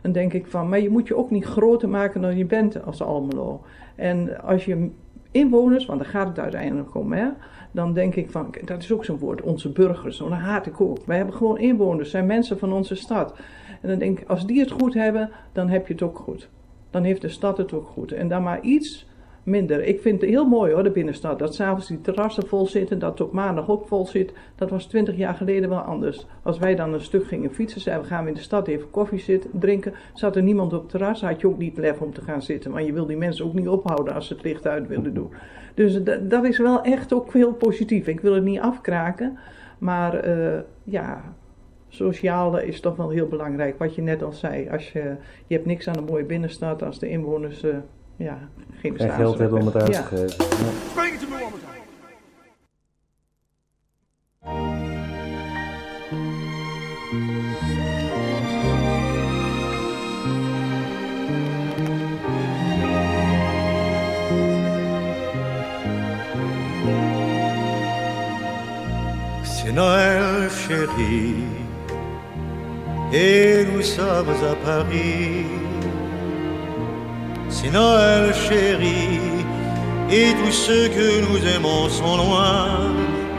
Dan denk ik van, maar je moet je ook niet groter maken dan je bent als Almelo. En als je inwoners, want daar gaat het uiteindelijk om, hè, dan denk ik van, dat is ook zo'n woord, onze burgers, dat haat ik ook. Wij hebben gewoon inwoners, zijn mensen van onze stad. En dan denk ik, als die het goed hebben, dan heb je het ook goed. Dan heeft de stad het ook goed. En dan maar iets minder. Ik vind het heel mooi hoor, de binnenstad. Dat s'avonds die terrassen vol zitten, dat het op maandag ook vol zit. Dat was twintig jaar geleden wel anders. Als wij dan een stuk gingen fietsen, zeiden we gaan we in de stad even koffie zitten, drinken. Zat er niemand op het terras, had je ook niet lef om te gaan zitten. Want je wil die mensen ook niet ophouden als ze het licht uit willen doen. Dus dat, is wel echt ook heel positief. Ik wil het niet afkraken, maar eh, ja, sociaal is toch wel heel belangrijk. Wat je net al zei, als je, je hebt niks aan een mooie binnenstad als de inwoners eh, ja, geen Geen geld hebben om het uit te geven. It to me. C'est Noël chéri et nous sommes à Paris. C'est Noël chéri et tous ceux que nous aimons sont loin,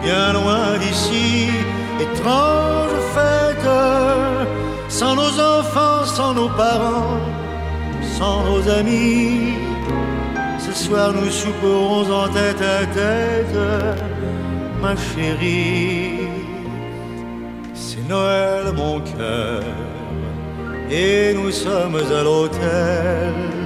bien loin d'ici. Étrange fête, sans nos enfants, sans nos parents, sans nos amis. Ce soir nous souperons en tête à tête ma chérie. C'est Noël mon cœur et nous sommes à l'hôtel.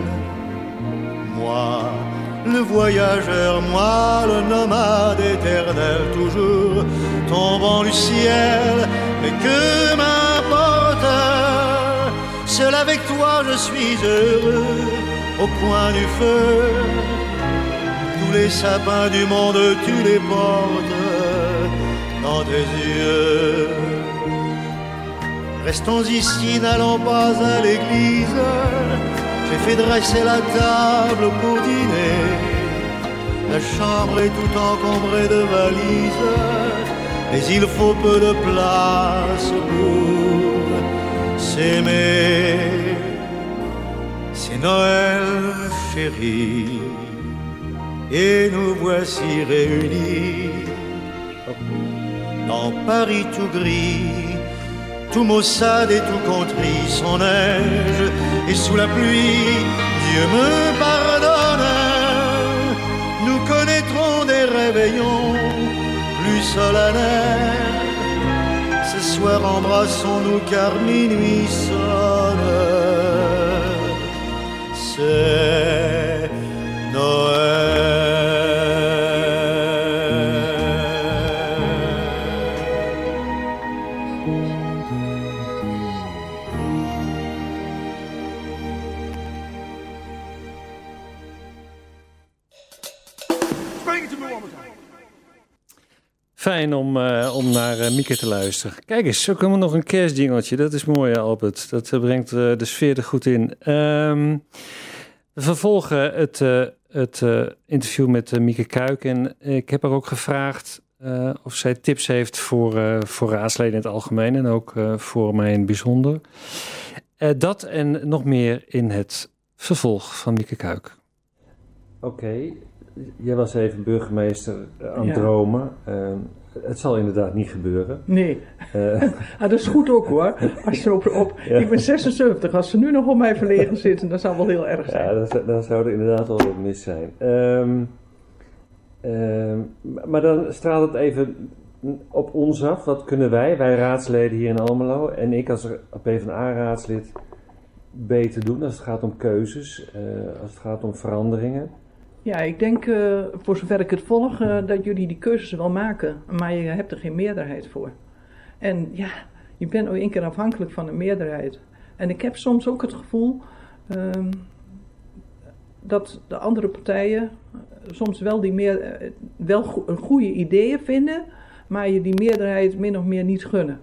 Le voyageur, moi, le nomade éternel, toujours tombant du ciel, mais que m'importe, seul avec toi je suis heureux au coin du feu tous les sapins du monde, tu les portes dans tes yeux. Restons ici, n'allons pas à l'église. J'ai fait dresser la table pour dîner. La chambre est tout encombrée de valises, mais il faut peu de place pour s'aimer. C'est Noël, chérie, et nous voici réunis dans Paris tout gris, tout maussade et tout contrit, son neige et sous la pluie, Dieu me pardonne, nous connaîtrons des réveillons plus solennels. Ce soir embrassons-nous car minuit sonne. Fijn om, eh, om naar eh, Mieke te luisteren. Kijk eens, zo komen we nog een kerstjingeltje. Dat is mooi, Albert. Dat eh, brengt eh, de sfeer er goed in. Ehm, we vervolgen het, eh, het eh, interview met eh, Mieke Kuik. En ik heb haar ook gevraagd eh, of zij tips heeft voor, eh, voor raadsleden in het algemeen. En ook eh, voor mij in het bijzonder. Eh, dat en nog meer in het vervolg van Mieke Kuik. Oké, jij was even burgemeester eh, aan het Ja. dromen. Ehm, het zal inderdaad niet gebeuren. Nee, Eh, ah, dat is goed ook hoor. Als je op, op, Ja. Ik ben 76, als ze nu nog op mij verlegen zitten, dat zou wel heel erg zijn. ja, dat, dat zou er inderdaad wel wat mis zijn. Ehm, ehm, maar dan straalt het even op ons af. Wat kunnen wij, wij raadsleden hier in Almelo en ik als PvdA-raadslid, beter doen als het gaat om keuzes, eh, als het gaat om veranderingen? Ja, ik denk, eh, voor zover ik het volg, eh, dat jullie die keuzes wel maken, maar je hebt er geen meerderheid voor. En ja, je bent ook één keer afhankelijk van een meerderheid. En ik heb soms ook het gevoel ehm, dat de andere partijen eh, soms wel, die meer, wel go- goede ideeën vinden, maar je die meerderheid min of meer niet gunnen.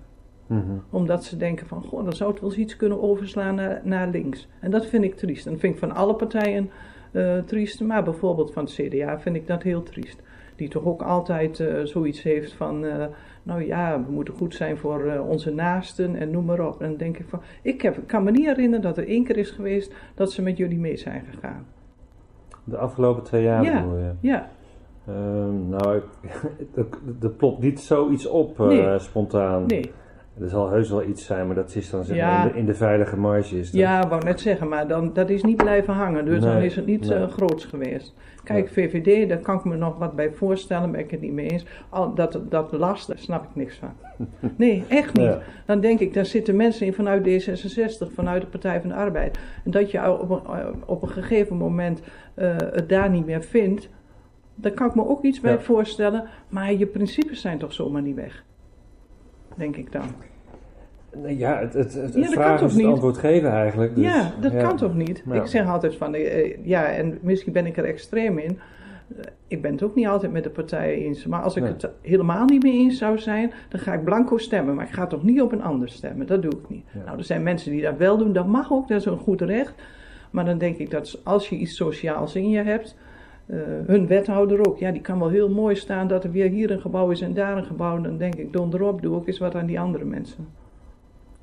Mhm. Omdat ze denken van, goh, dan zou het wel eens iets kunnen overslaan naar, naar links. En dat vind ik triest. En dat vind ik van alle partijen eh, triest. Maar bijvoorbeeld van het CDA vind ik dat heel triest. Die toch ook altijd eh, zoiets heeft van, eh, nou ja, we moeten goed zijn voor onze naasten en noem maar op. En dan denk ik van, ik heb, kan me niet herinneren dat er één keer is geweest dat ze met jullie mee zijn gegaan. De afgelopen twee jaar Ja. bedoel je? Ja, Ehm, nou, er, er plopt niet zoiets op Nee. spontaan. nee. Er zal heus wel iets zijn, maar dat is dan Ja. in, de, in de veilige marge. Is dat. Ja, wou net zeggen, maar dan, dat is niet blijven hangen. Dus dan is het niet nee. eh, groots geweest. Kijk, VVD, daar kan ik me nog wat bij voorstellen, ben ik het niet mee eens. Al, dat, dat last, daar snap ik niks van. Nee, echt niet. Ja. Dan denk ik, daar zitten mensen in vanuit D66, vanuit de Partij van de Arbeid. En dat je op een, eh, op een gegeven moment eh, het daar niet meer vindt, daar kan ik me ook iets bij Ja. voorstellen. Maar je principes zijn toch zomaar niet weg? Denk ik dan. Ja, het, het, het Ja, vragen is het antwoord geven eigenlijk. Dus, ja, dat kan toch niet? Ja. Ik zeg altijd van, eh, eh, ja, en misschien ben ik er extreem in. Eh, ik ben het ook niet altijd met de partijen eens. Maar als ik Nee. het helemaal niet mee eens zou zijn, dan ga ik blanco stemmen. Maar ik ga toch niet op een ander stemmen. Dat doe ik niet. Nou, er zijn mensen die dat wel doen. Dat mag ook, dat is een goed recht. Maar dan denk ik dat als je iets sociaals in je hebt, hun wethouder ook, ja, die kan wel heel mooi staan dat er weer hier een gebouw is en daar een gebouw. Dan denk ik, donderop, doe ook eens wat aan die andere mensen.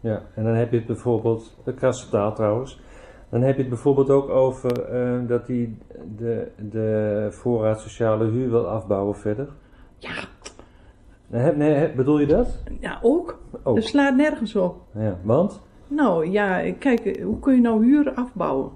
Ja, en dan heb je het bijvoorbeeld, de krasse taal trouwens, dan heb je het bijvoorbeeld ook over eh, dat hij de, de voorraad sociale huur wil afbouwen verder. Ja, Nee, heb- nee, heb- bedoel je dat? ja ook. Oh, Dat slaat nergens op. ja, want? Nou ja, kijk, hoe kun je nou huren afbouwen?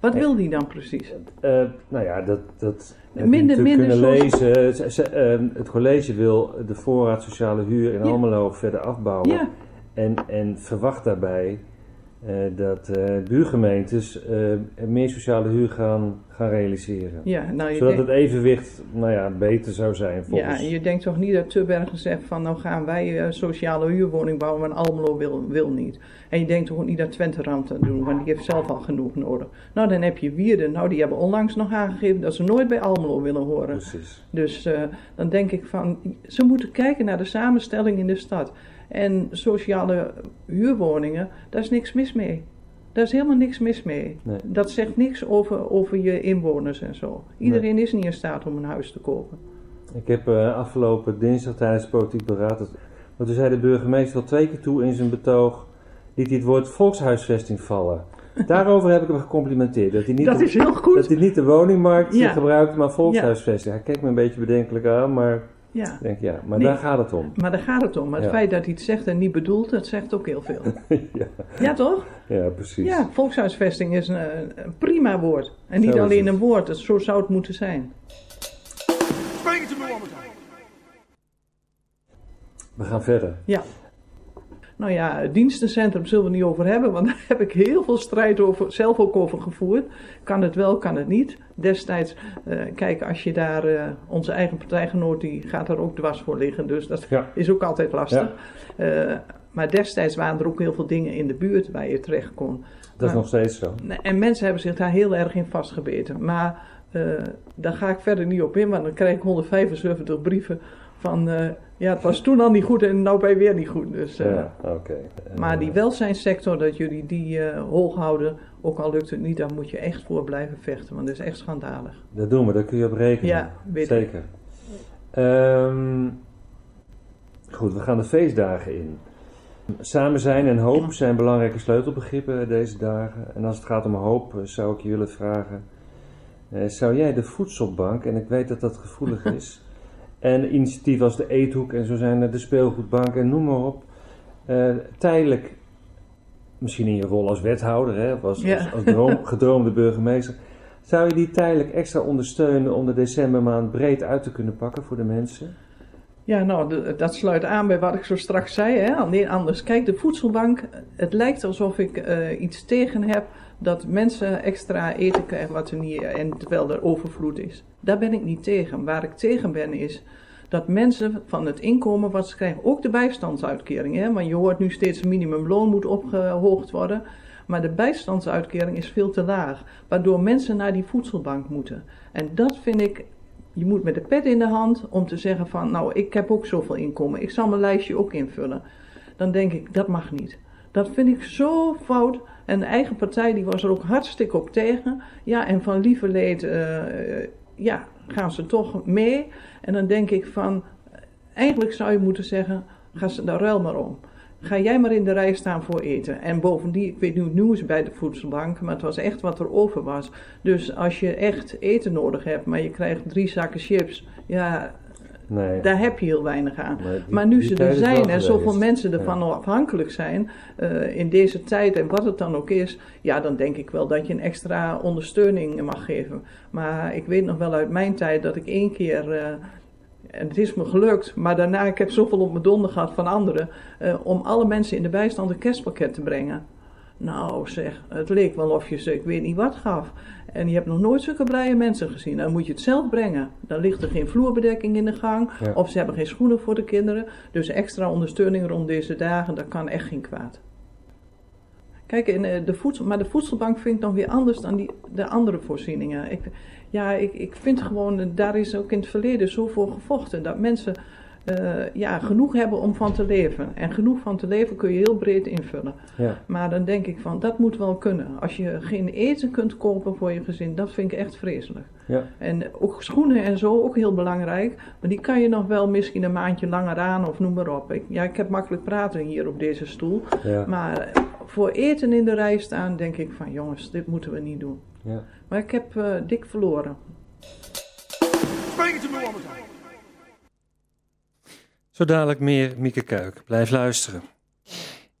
Wat Nee. wil die dan precies? Eh, nou ja, dat, dat Minder- minder kunnen soci- lezen. Ze- ze- eh, het college wil de voorraad sociale huur in Ja. Almelo verder afbouwen. Ja, En, en verwacht daarbij eh, dat eh, buurgemeentes eh, meer sociale huur gaan, gaan realiseren. ja, nou je Zodat denkt, het evenwicht nou ja, beter zou zijn ja, volgens... je denkt toch niet dat Tubbergen zegt van nou gaan wij een sociale huurwoning bouwen, maar Almelo wil, wil niet. En je denkt toch ook niet dat Twente Rand dat doen, want die heeft zelf al genoeg nodig. Nou dan heb je Wierden, nou die hebben onlangs nog aangegeven dat ze nooit bij Almelo willen horen. Precies. Dus dan denk ik van, ze moeten kijken naar de samenstelling in de stad. En sociale huurwoningen, daar is niks mis mee. Daar is helemaal niks mis mee. Nee. Dat zegt niks over, over je inwoners en zo. Iedereen is niet in staat om een huis te kopen. Ik heb eh, afgelopen dinsdag tijdens het politiek beraad. Want toen zei de burgemeester al twee keer toe in zijn betoog. liet hij het woord volkshuisvesting vallen. Daarover heb ik hem gecomplimenteerd. Dat hij niet, Dat de, is heel goed. dat hij niet de woningmarkt Ja. gebruikt, maar volkshuisvesting. Hij keek me een beetje bedenkelijk aan, maar Ja. denk ja, maar Nee. daar gaat het om. Maar daar gaat het om. Maar het feit dat hij het zegt en niet bedoelt, dat zegt ook heel veel. ja, Ja, toch? ja, precies. Ja, volkshuisvesting is een, een prima woord. En niet alleen een woord, dat, zo zou het moeten zijn. We gaan verder. Ja. Nou ja, het dienstencentrum zullen we niet over hebben, want daar heb ik heel veel strijd over, zelf ook over gevoerd. Kan het wel, kan het niet. Destijds, eh, kijk, als je daar, eh, onze eigen partijgenoot, die gaat er ook dwars voor liggen, dus dat Ja. is ook altijd lastig. Eh, maar destijds waren er ook heel veel dingen in de buurt waar je terecht kon. Dat is nog steeds zo. En mensen hebben zich daar heel erg in vastgebeten. Maar daar ga ik verder niet op in, want dan krijg ik 175 brieven van... ja, het was toen al niet goed en nou ben je weer niet goed. Dus, eh, Ja, oké. Maar die welzijnssector, dat jullie die eh, hoog houden, ook al lukt het niet, daar moet je echt voor blijven vechten. Want dat is echt schandalig. Dat doen we, daar kun je op rekenen. Ja, weet. Zeker. Ehm, goed, we gaan de feestdagen in. Samen zijn en hoop zijn belangrijke sleutelbegrippen deze dagen. En als het gaat om hoop, eh, zou ik je willen vragen: zou jij de voedselbank, en ik weet dat dat gevoelig is, en initiatieven als de Eethoek en zo zijn er de speelgoedbank en noem maar op, eh, tijdelijk, misschien in je rol als wethouder, hè, of als, Ja. als, als droom- gedroomde burgemeester, zou je die tijdelijk extra ondersteunen om de decembermaand breed uit te kunnen pakken voor de mensen? Ja, nou, dat sluit aan bij wat ik zo straks zei. Hè? Alleen anders. Kijk, de voedselbank, het lijkt alsof ik eh, iets tegen heb dat mensen extra eten krijgen wat er niet, en terwijl er overvloed is. Daar ben ik niet tegen. Waar ik tegen ben is dat mensen van het inkomen wat ze krijgen, ook de bijstandsuitkering, hè? want je hoort nu steeds minimumloon moet opgehoogd worden, maar de bijstandsuitkering is veel te laag, waardoor mensen naar die voedselbank moeten. En dat vind ik je moet met de pet in de hand om te zeggen van, nou, ik heb ook zoveel inkomen, ik zal mijn lijstje ook invullen. Dan denk ik, dat mag niet. Dat vind ik zo fout. En de eigen partij die was er ook hartstikke op tegen. Ja, en van lieverleed, eh, eh, ja, gaan ze toch mee. En dan denk ik van, eigenlijk zou je moeten zeggen, ga ze daar ruil maar om. Ga jij maar in de rij staan voor eten. En bovendien, ik weet nu het nieuws bij de voedselbank, maar het was echt wat er over was. Dus als je echt eten nodig hebt, maar je krijgt drie zakken chips, ja, Nee. daar heb je heel weinig aan. Maar die- Maar nu ze er zijn en geweest. zoveel mensen Ja. ervan afhankelijk zijn eh, in deze tijd en wat het dan ook is, ja, dan denk ik wel dat je een extra ondersteuning mag geven. Maar ik weet nog wel uit mijn tijd dat ik één keer, eh, en het is me gelukt, maar daarna ik heb zoveel op mijn donder gehad van anderen, eh, om alle mensen in de bijstand een kerstpakket te brengen. Nou zeg, het leek wel of je ze, ik weet niet wat gaf. En je hebt nog nooit zulke blije mensen gezien. Dan moet je het zelf brengen. Dan ligt er geen vloerbedekking in de gang. Ja. Of ze hebben geen schoenen voor de kinderen. Dus extra ondersteuning rond deze dagen, dat kan echt geen kwaad. Kijk, in eh, de voedsel, maar de voedselbank vind ik dan weer anders dan die, de andere voorzieningen. Ik, ja, ik, ik vind gewoon, eh, daar is ook in het verleden zo voor gevochten. Dat mensen eh, ja, genoeg hebben om van te leven. En genoeg van te leven kun je heel breed invullen. Ja. Maar dan denk ik van, dat moet wel kunnen. Als je geen eten kunt kopen voor je gezin, dat vind ik echt vreselijk. Ja. En ook schoenen en zo, ook heel belangrijk. Maar die kan je nog wel misschien een maandje langer aan of noem maar op. Ik, ja, ik heb makkelijk praten hier op deze stoel. Ja. Maar voor eten in de rij staan, denk ik van jongens, dit moeten we niet doen. Ja. Maar ik heb eh, dik verloren. Me. Zo dadelijk meer Mieke Kuik. Blijf luisteren.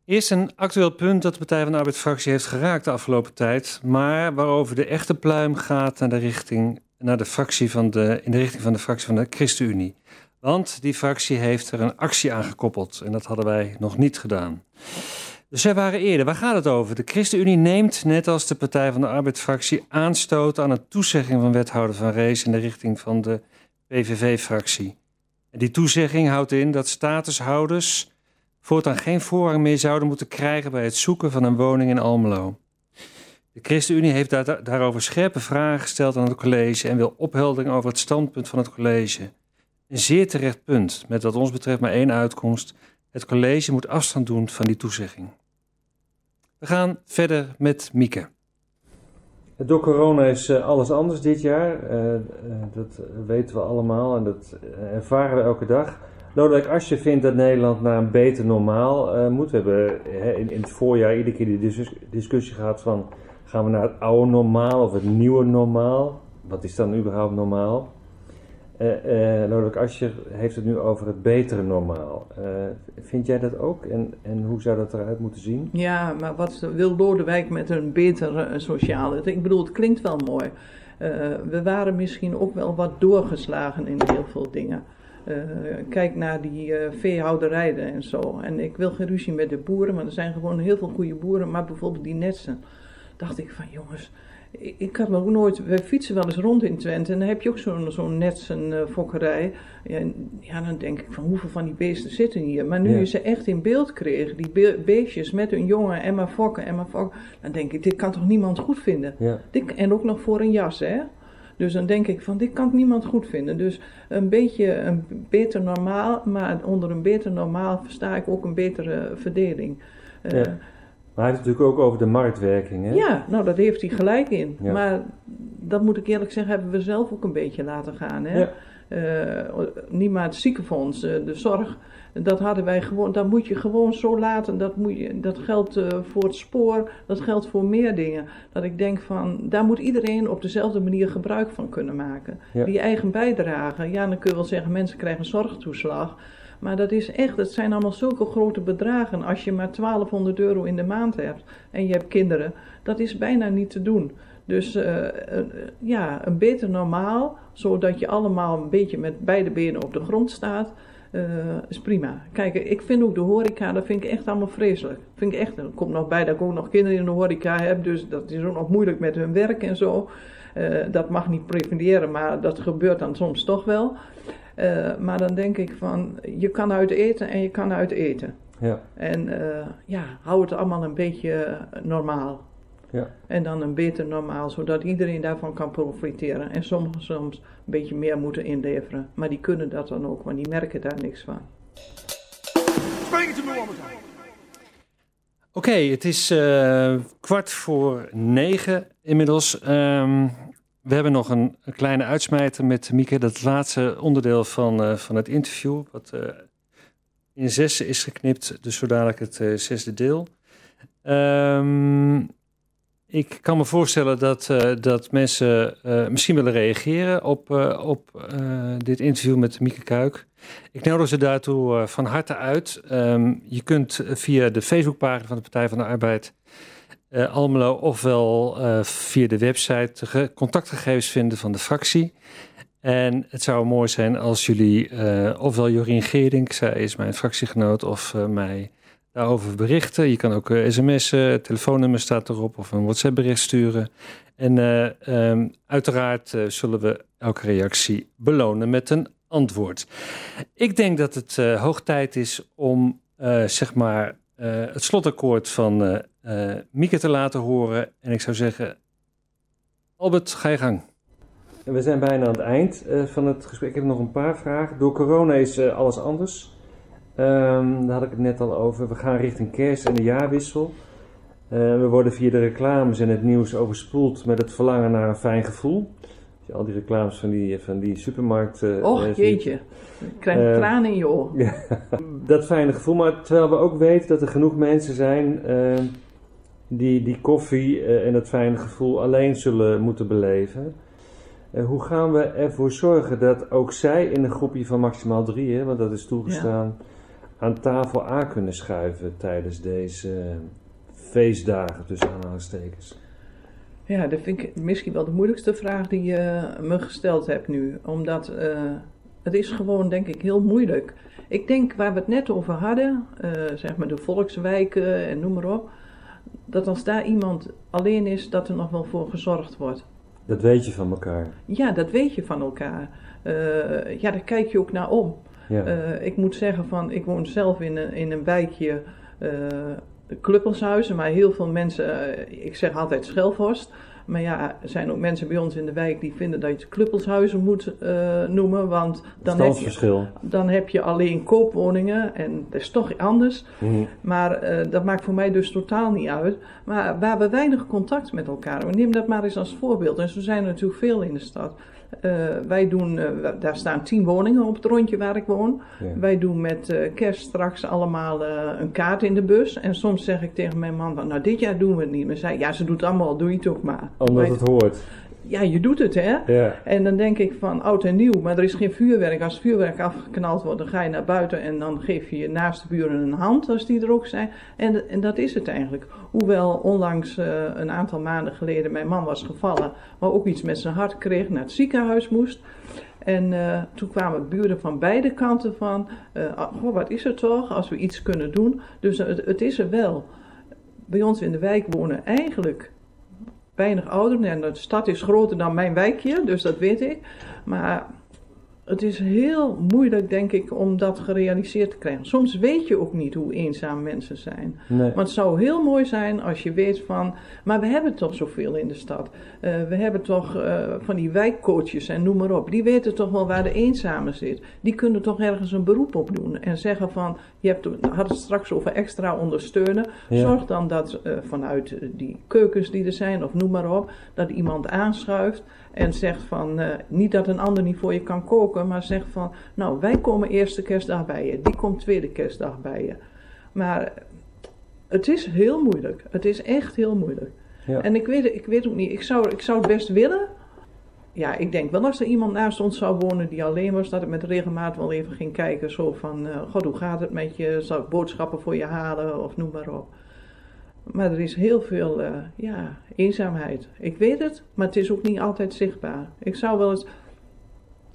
Eerst een actueel punt dat de Partij van de Arbeid-fractie heeft geraakt de afgelopen tijd, maar waarover de echte pluim gaat naar de richting, naar de fractie van de, in de richting van de fractie van de ChristenUnie. Want die fractie heeft er een actie aan gekoppeld en dat hadden wij nog niet gedaan. Dus zij waren eerder. Waar gaat het over? De ChristenUnie neemt, net als de Partij van de Arbeid-fractie, aanstoot aan een toezegging van wethouder Van Rees in de richting van de PVV-fractie. Die toezegging houdt in dat statushouders voortaan geen voorrang meer zouden moeten krijgen bij het zoeken van een woning in Almelo. De ChristenUnie heeft daar, daarover scherpe vragen gesteld aan het college en wil opheldering over het standpunt van het college. Een zeer terecht punt, met wat ons betreft maar één uitkomst. Het college moet afstand doen van die toezegging. We gaan verder met Mieke. Door corona is eh, alles anders dit jaar. Eh, eh, dat weten we allemaal en dat ervaren we elke dag. Lodewijk Assje vindt dat Nederland naar een beter normaal moet. We hebben in, het voorjaar iedere keer die discussie gehad van... gaan we naar het oude normaal of het nieuwe normaal? Wat is dan überhaupt normaal? Uh, Lodewijk Asscher heeft het nu over het betere normaal. Uh, vind jij dat ook? En, en hoe zou dat eruit moeten zien? Ja, maar wat wil Lodewijk met een betere sociale? Ik bedoel, het klinkt wel mooi. we waren misschien ook wel wat doorgeslagen in heel veel dingen. kijk naar die veehouderijen en zo. En ik wil geen ruzie met de boeren, maar er zijn gewoon heel veel goede boeren. Maar bijvoorbeeld die netsen. Dacht ik van jongens, ik had me ook nooit, we fietsen wel eens rond in Twente en dan heb je ook zo'n zo'n net uh, fokkerij. Ja, ja, dan denk ik van hoeveel van die beesten zitten hier. Maar nu ja. je ze echt in beeld kreeg, die be beestjes met hun jongen en maar fokken en maar fokken, dan denk ik, dit kan toch niemand goed vinden. Ja. Dit, en ook nog voor een jas, hè. Dus dan denk ik van, dit kan niemand goed vinden. Dus een beetje een beter normaal, maar onder een beter normaal versta ik ook een betere verdeling. Uh, ja. Maar hij heeft het natuurlijk ook over de marktwerking. Hè? Ja, nou dat heeft hij gelijk in. Maar dat moet ik eerlijk zeggen, hebben we zelf ook een beetje laten gaan. Hè? Ja. Uh, niet maar het ziekenfonds, uh, de zorg, dat hadden wij gewoon, dat moet je gewoon zo laten. Dat, moet je, dat geldt uh, voor het spoor, dat geldt voor meer dingen. Dat ik denk van, daar moet iedereen op dezelfde manier gebruik van kunnen maken. Ja. Die eigen bijdrage, ja dan kun je wel zeggen, mensen krijgen zorgtoeslag. Maar dat is echt, het zijn allemaal zulke grote bedragen. Als je maar 1200 euro in de maand hebt en je hebt kinderen, dat is bijna niet te doen. Dus uh, uh, ja, een beter normaal, zodat je allemaal een beetje met beide benen op de grond staat, uh, is prima. Kijk, ik vind ook de horeca, dat vind ik echt allemaal vreselijk. Vind ik echt, er komt nog bij dat ik ook nog kinderen in de horeca heb, dus dat is ook nog moeilijk met hun werk en zo. dat mag niet preveniëren, maar dat gebeurt dan soms toch wel. Uh, maar dan denk ik van, je kan uit eten en je kan uit eten. Ja. En ja, hou het allemaal een beetje normaal. Ja. En dan een beter normaal, zodat iedereen daarvan kan profiteren. En sommigen soms een beetje meer moeten inleveren. Maar die kunnen dat dan ook, want die merken daar niks van. Oké, okay, het is uh, kwart voor negen inmiddels. Um, we hebben nog een, een, kleine uitsmijter met Mieke. Dat laatste onderdeel van, uh, van het interview. Wat uh, in zessen is geknipt. Dus zo dadelijk het uh, zesde deel. Um, ik kan me voorstellen dat, dat mensen misschien willen reageren op, op dit interview met Mieke Kuik. Ik nodig ze daartoe van harte uit. Um, je kunt via de Facebookpagina van de Partij van de Arbeid Almelo ofwel via de website contactgegevens vinden van de fractie. En het zou mooi zijn als jullie, ofwel Jorien Geerdink, zij is mijn fractiegenoot, of mij daarover berichten. Je kan ook sms'en, telefoonnummer staat erop, of een WhatsApp bericht sturen. En um, uiteraard zullen we elke reactie belonen met een antwoord. Ik denk dat het hoog tijd is om, zeg maar, het slotakkoord van Mieke te laten horen. En ik zou zeggen, Albert, ga je gang. We zijn bijna aan het eind van het gesprek. Ik heb nog een paar vragen. Door corona is alles anders. Um, daar had ik het net al over. We gaan richting kerst en de jaarwissel. we worden via de reclames en het nieuws overspoeld met het verlangen naar een fijn gevoel. Je al die reclames van die, van die supermarkt. Och, jeetje. Ik krijg tranen in je. Ja, dat fijne gevoel. Maar terwijl we ook weten dat er genoeg mensen zijn die die koffie uh, en dat fijne gevoel alleen zullen moeten beleven. Uh, hoe gaan we ervoor zorgen dat ook zij in een groepje van maximaal drie, hè, want dat is toegestaan, ja. Aan tafel aan kunnen schuiven tijdens deze feestdagen tussen aanhalingstekens? Ja, dat vind ik misschien wel de moeilijkste vraag die je me gesteld hebt nu. Omdat uh, het is gewoon, denk ik, heel moeilijk. Ik denk waar we het net over hadden, zeg maar de volkswijken en noem maar op dat als daar iemand alleen is, dat er nog wel voor gezorgd wordt. Dat weet je van elkaar. Ja, dat weet je van elkaar. Uh, ja, daar kijk je ook naar om. Ja. Uh, ik moet zeggen van, ik woon zelf in een, in een wijkje uh, Kluppelshuizen, maar heel veel mensen, ik zeg altijd Schelvorst. Maar ja, er zijn ook mensen bij ons in de wijk die vinden dat je het kluppelshuizen moet eh, noemen. Want dan heb, je, dan heb je alleen koopwoningen en dat is toch anders. Mhm. Maar eh, dat maakt voor mij dus totaal niet uit. Maar we hebben weinig contact met elkaar. We nemen dat maar eens als voorbeeld. En zo zijn er natuurlijk veel in de stad. Eh, wij doen, eh, daar staan tien woningen op het rondje waar ik woon. Ja. Wij doen met eh, kerst straks allemaal een kaart in de bus. En soms zeg ik tegen mijn man, van, nou dit jaar doen we het niet. Maar zei, ja ze doet het allemaal, doe je het ook maar. Omdat het hoort. Ja, je doet het hè. Ja. En dan denk ik van oud en nieuw, maar er is geen vuurwerk. Als vuurwerk afgeknald wordt, dan ga je naar buiten en dan geef je je naaste buren een hand als die er ook zijn. En, en dat is het eigenlijk. Hoewel onlangs eh, een aantal maanden geleden mijn man was gevallen, maar ook iets met zijn hart kreeg, naar het ziekenhuis moest. En eh, toen kwamen buren van beide kanten van, eh, ah, goh, wat is er toch, als we iets kunnen doen. Dus het, het is er wel. Bij ons in de wijk wonen eigenlijk weinig ouderen. En de stad is groter dan mijn wijkje, dus dat weet ik. Maar het is heel moeilijk, denk ik, om dat gerealiseerd te krijgen. Soms weet je ook niet hoe eenzaam mensen zijn. Nee. Maar het zou heel mooi zijn als je weet van, maar we hebben toch zoveel in de stad. Eh, we hebben toch eh, van die wijkcoaches en noem maar op. Die weten toch wel waar de eenzame zit. Die kunnen toch ergens een beroep op doen en zeggen van, je hebt, hadden het straks over extra ondersteunen. Ja. Zorg dan dat eh, vanuit die keukens die er zijn, of noem maar op, dat iemand aanschuift en zegt van, eh, niet dat een ander niet voor je kan koken, maar zegt van, nou wij komen eerste kerstdag bij je, die komt tweede kerstdag bij je. Maar het is heel moeilijk. Het is echt heel moeilijk. Ja. En ik weet, ik weet ook niet, ik zou, ik zou het best willen. Ja, ik denk wel als er iemand naast ons zou wonen die alleen was, dat ik met regelmaat wel even ging kijken. Zo van, eh, god, hoe gaat het met je? Zal ik boodschappen voor je halen? Of noem maar op. Maar er is heel veel, eh, ja, eenzaamheid. Ik weet het, maar het is ook niet altijd zichtbaar. Ik zou wel eens,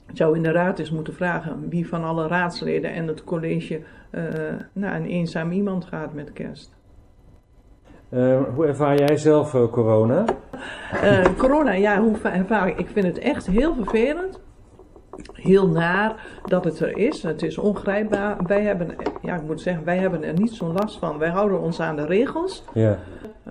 ik zou in de raad eens moeten vragen wie van alle raadsleden en het college eh, naar een eenzaam iemand gaat met kerst. Eh, hoe ervaar jij zelf corona? Corona, ja, hoe va- ervaar ik? Ik vind het echt heel vervelend. Heel naar dat het er is. Het is ongrijpbaar. Wij hebben, ja, ik moet zeggen, wij hebben er niet zo'n last van. Wij houden ons aan de regels. Ja.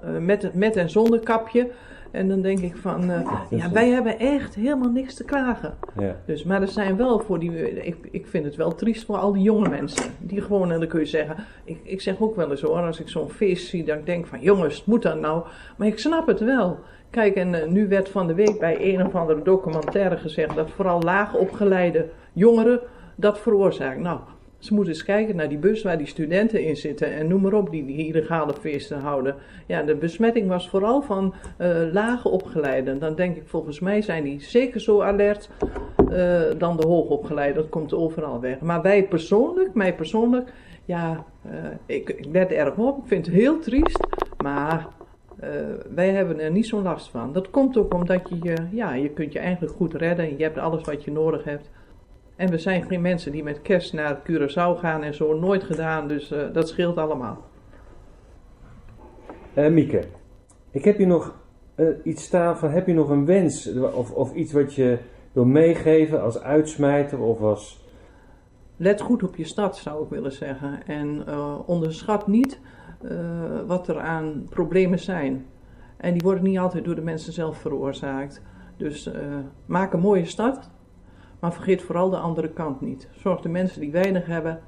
eh, met, met en zonder kapje. En dan denk ik van, eh, ja, wij hebben echt helemaal niks te klagen. ja. Dus, maar er zijn wel voor die, ik, ik vind het wel triest voor al die jonge mensen. Die gewoon, en dan kun je zeggen, ik, ik zeg ook wel eens hoor, als ik zo'n feest zie, ik denk van jongens, moet dat nou? Maar ik snap het wel. Kijk, en eh, nu werd van de week bij een of andere documentaire gezegd dat vooral laag opgeleide jongeren dat veroorzaken. Nou, ze moeten eens kijken naar die bus waar die studenten in zitten en noem maar op, die, die illegale feesten houden. Ja, de besmetting was vooral van eh lage opgeleiden. Dan denk ik, volgens mij zijn die zeker zo alert eh, dan de hoogopgeleide. Dat komt overal weg. Maar wij persoonlijk, mij persoonlijk, ja, ik, ik let erg op. Ik vind het heel triest, maar eh, wij hebben er niet zo'n last van. Dat komt ook omdat je, je, ja, je kunt je eigenlijk goed redden. Je hebt alles wat je nodig hebt. En we zijn geen mensen die met kerst naar Curaçao gaan en zo. Nooit gedaan, dus eh, dat scheelt allemaal. Eh, Mieke, ik heb hier nog iets staan van, heb je nog een wens of, of iets wat je wil meegeven als uitsmijter of als... Let goed op je stad, zou ik willen zeggen. En onderschat niet wat er aan problemen zijn. En die worden niet altijd door de mensen zelf veroorzaakt. Dus eh, maak een mooie stad, maar vergeet vooral de andere kant niet. Zorg de mensen die weinig hebben,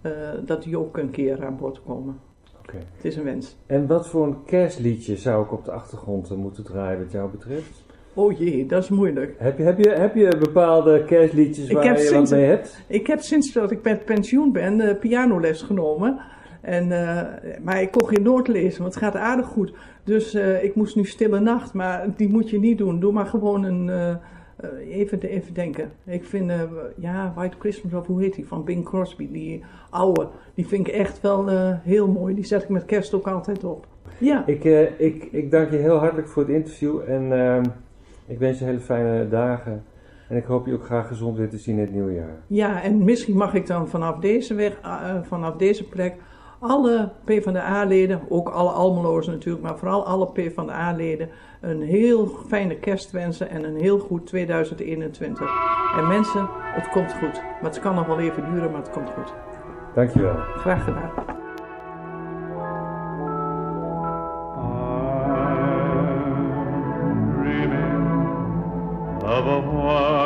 eh, dat die ook een keer aan bod komen. Oké. Het is een wens. En wat voor een kerstliedje zou ik op de achtergrond eh, moeten draaien wat jou betreft? Oh jee, dat is moeilijk. Heb je, heb je, heb je bepaalde kerstliedjes waar je sinds- wat mee hebt? Ik heb sinds dat ik met pensioen ben eh, pianoles genomen. En, eh, maar ik kon geen noot lezen, want het gaat aardig goed. Dus eh, ik moest nu Stille Nacht, maar die moet je niet doen. Doe maar gewoon een... eh, even, even denken. Ik vind, ja, White Christmas, of hoe heet die, van Bing Crosby, die oude. Die vind ik echt wel heel mooi. Die zet ik met kerst ook altijd op. Ja, Ik, ik, ik dank je heel hartelijk voor het interview en ik wens je hele fijne dagen. En ik hoop je ook graag gezond weer te zien in het nieuwe jaar. ja, en misschien mag ik dan vanaf deze weg, vanaf deze plek, alle PvdA-leden, ook alle Almelozen natuurlijk, maar vooral alle PvdA-leden een heel fijne kerst wensen en een heel goed 2021. En mensen, het komt goed. Maar het kan nog wel even duren, maar het komt goed. Dankjewel. Graag gedaan. of.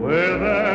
where there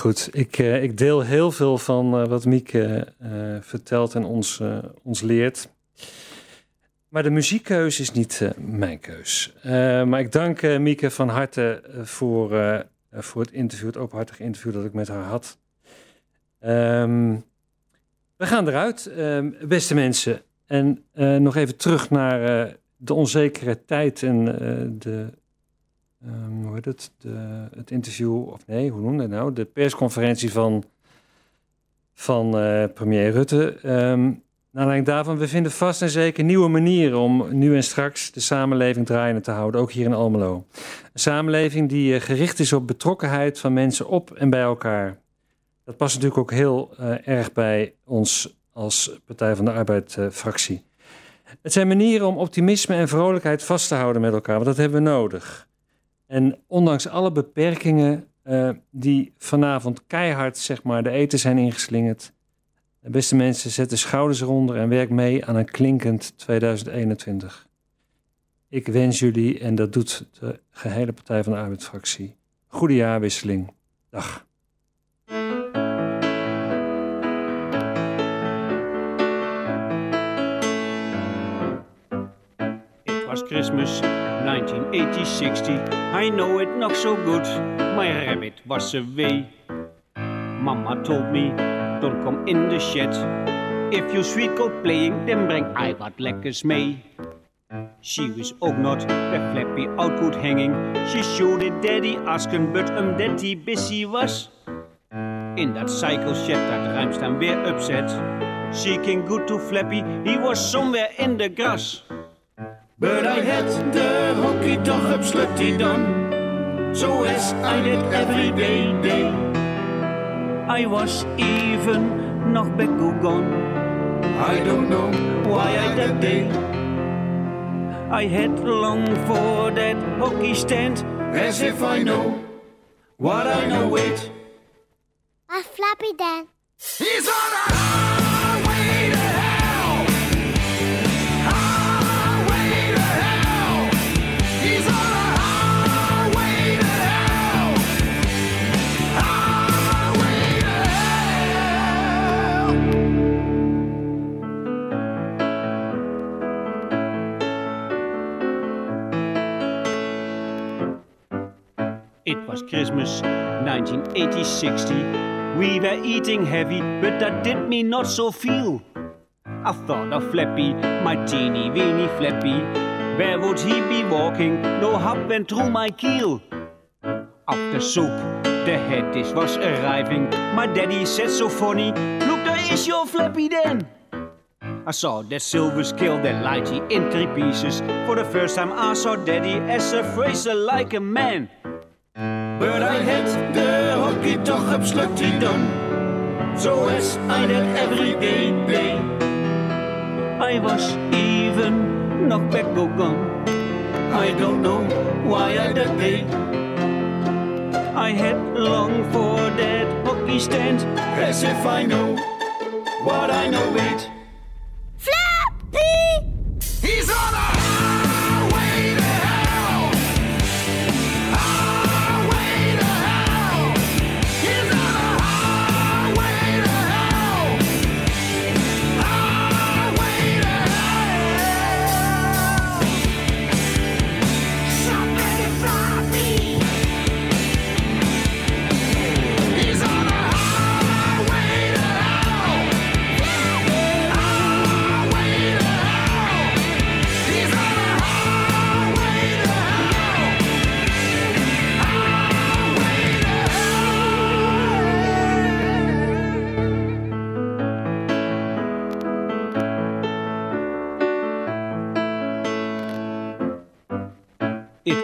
Goed, ik, eh, ik deel heel veel van eh, wat Mieke eh, vertelt en ons, ons leert. Maar de muziekkeus is niet mijn keus. Maar ik dank Mieke van harte voor, voor het interview, het openhartige interview dat ik met haar had. Ehm, we gaan eruit, ehm, beste mensen. En nog even terug naar de onzekere tijd en de, ehm, hoe heet het, het interview, of nee, hoe noem je dat nou? De persconferentie van, van eh, premier Rutte. Ehm naar aanleiding daarvan, we vinden vast en zeker nieuwe manieren om nu en straks de samenleving draaiende te houden, ook hier in Almelo. Een samenleving die eh, gericht is op betrokkenheid van mensen op en bij elkaar. Dat past natuurlijk ook heel eh, erg bij ons als Partij van de Arbeid-fractie. het zijn manieren om optimisme en vrolijkheid vast te houden met elkaar, want dat hebben we nodig. En ondanks alle beperkingen eh, die vanavond keihard zeg maar, de eten zijn ingeslingerd, beste mensen, zet de schouders eronder en werk mee aan een klinkend 2021. Ik wens jullie, en dat doet de gehele Partij van de Arbeid-fractie, goede jaarwisseling. Dag. Was Christmas 1980-60. I know it not so good. My rabbit was away. Mama told me, don't come in the shed. If you sweet go playing, then bring I wat lekkers mee. She was ook not bij Flappy output hanging. She showed it daddy asken, but um daddy busy was. In dat cycle shed, dat ruim staan weer upset. Seeking good to Flappy, he was somewhere in the grass. But I had the hockey toch op slutty done. So as I did every day, day. I was even nog back gone. I don't know why I that day. I had long for that hockey stand, as if I know what I know wait. A Flappy Dan. He's on a It was Christmas 1980 We were eating heavy, but that did me not so feel. I thought of Flappy, my teeny weeny Flappy. Where would he be walking? No hop went through my keel. After soup, the head dish was arriving. My daddy said so funny, Look, there is your Flappy then. I saw that silver scale that lighty in three pieces. For the first time I saw daddy as a fraser like a man. But I had the hockey toch absolutely done. So as I did every day. I was even knocked back or gone. I don't know why I that day. I had longed for that hockey stand. As if I know what I know, wait.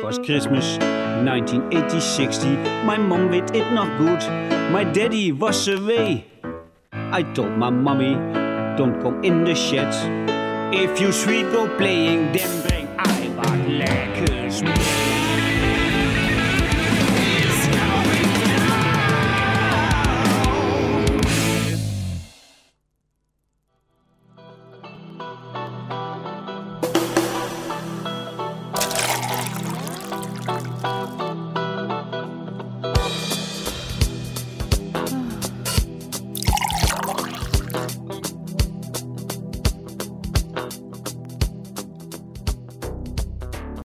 Was Christmas 1980 60. My mom weet it not good. My daddy was away. I told my mommy, don't come in the shed. If you sweet go playing, then bring I wat lekkers mee.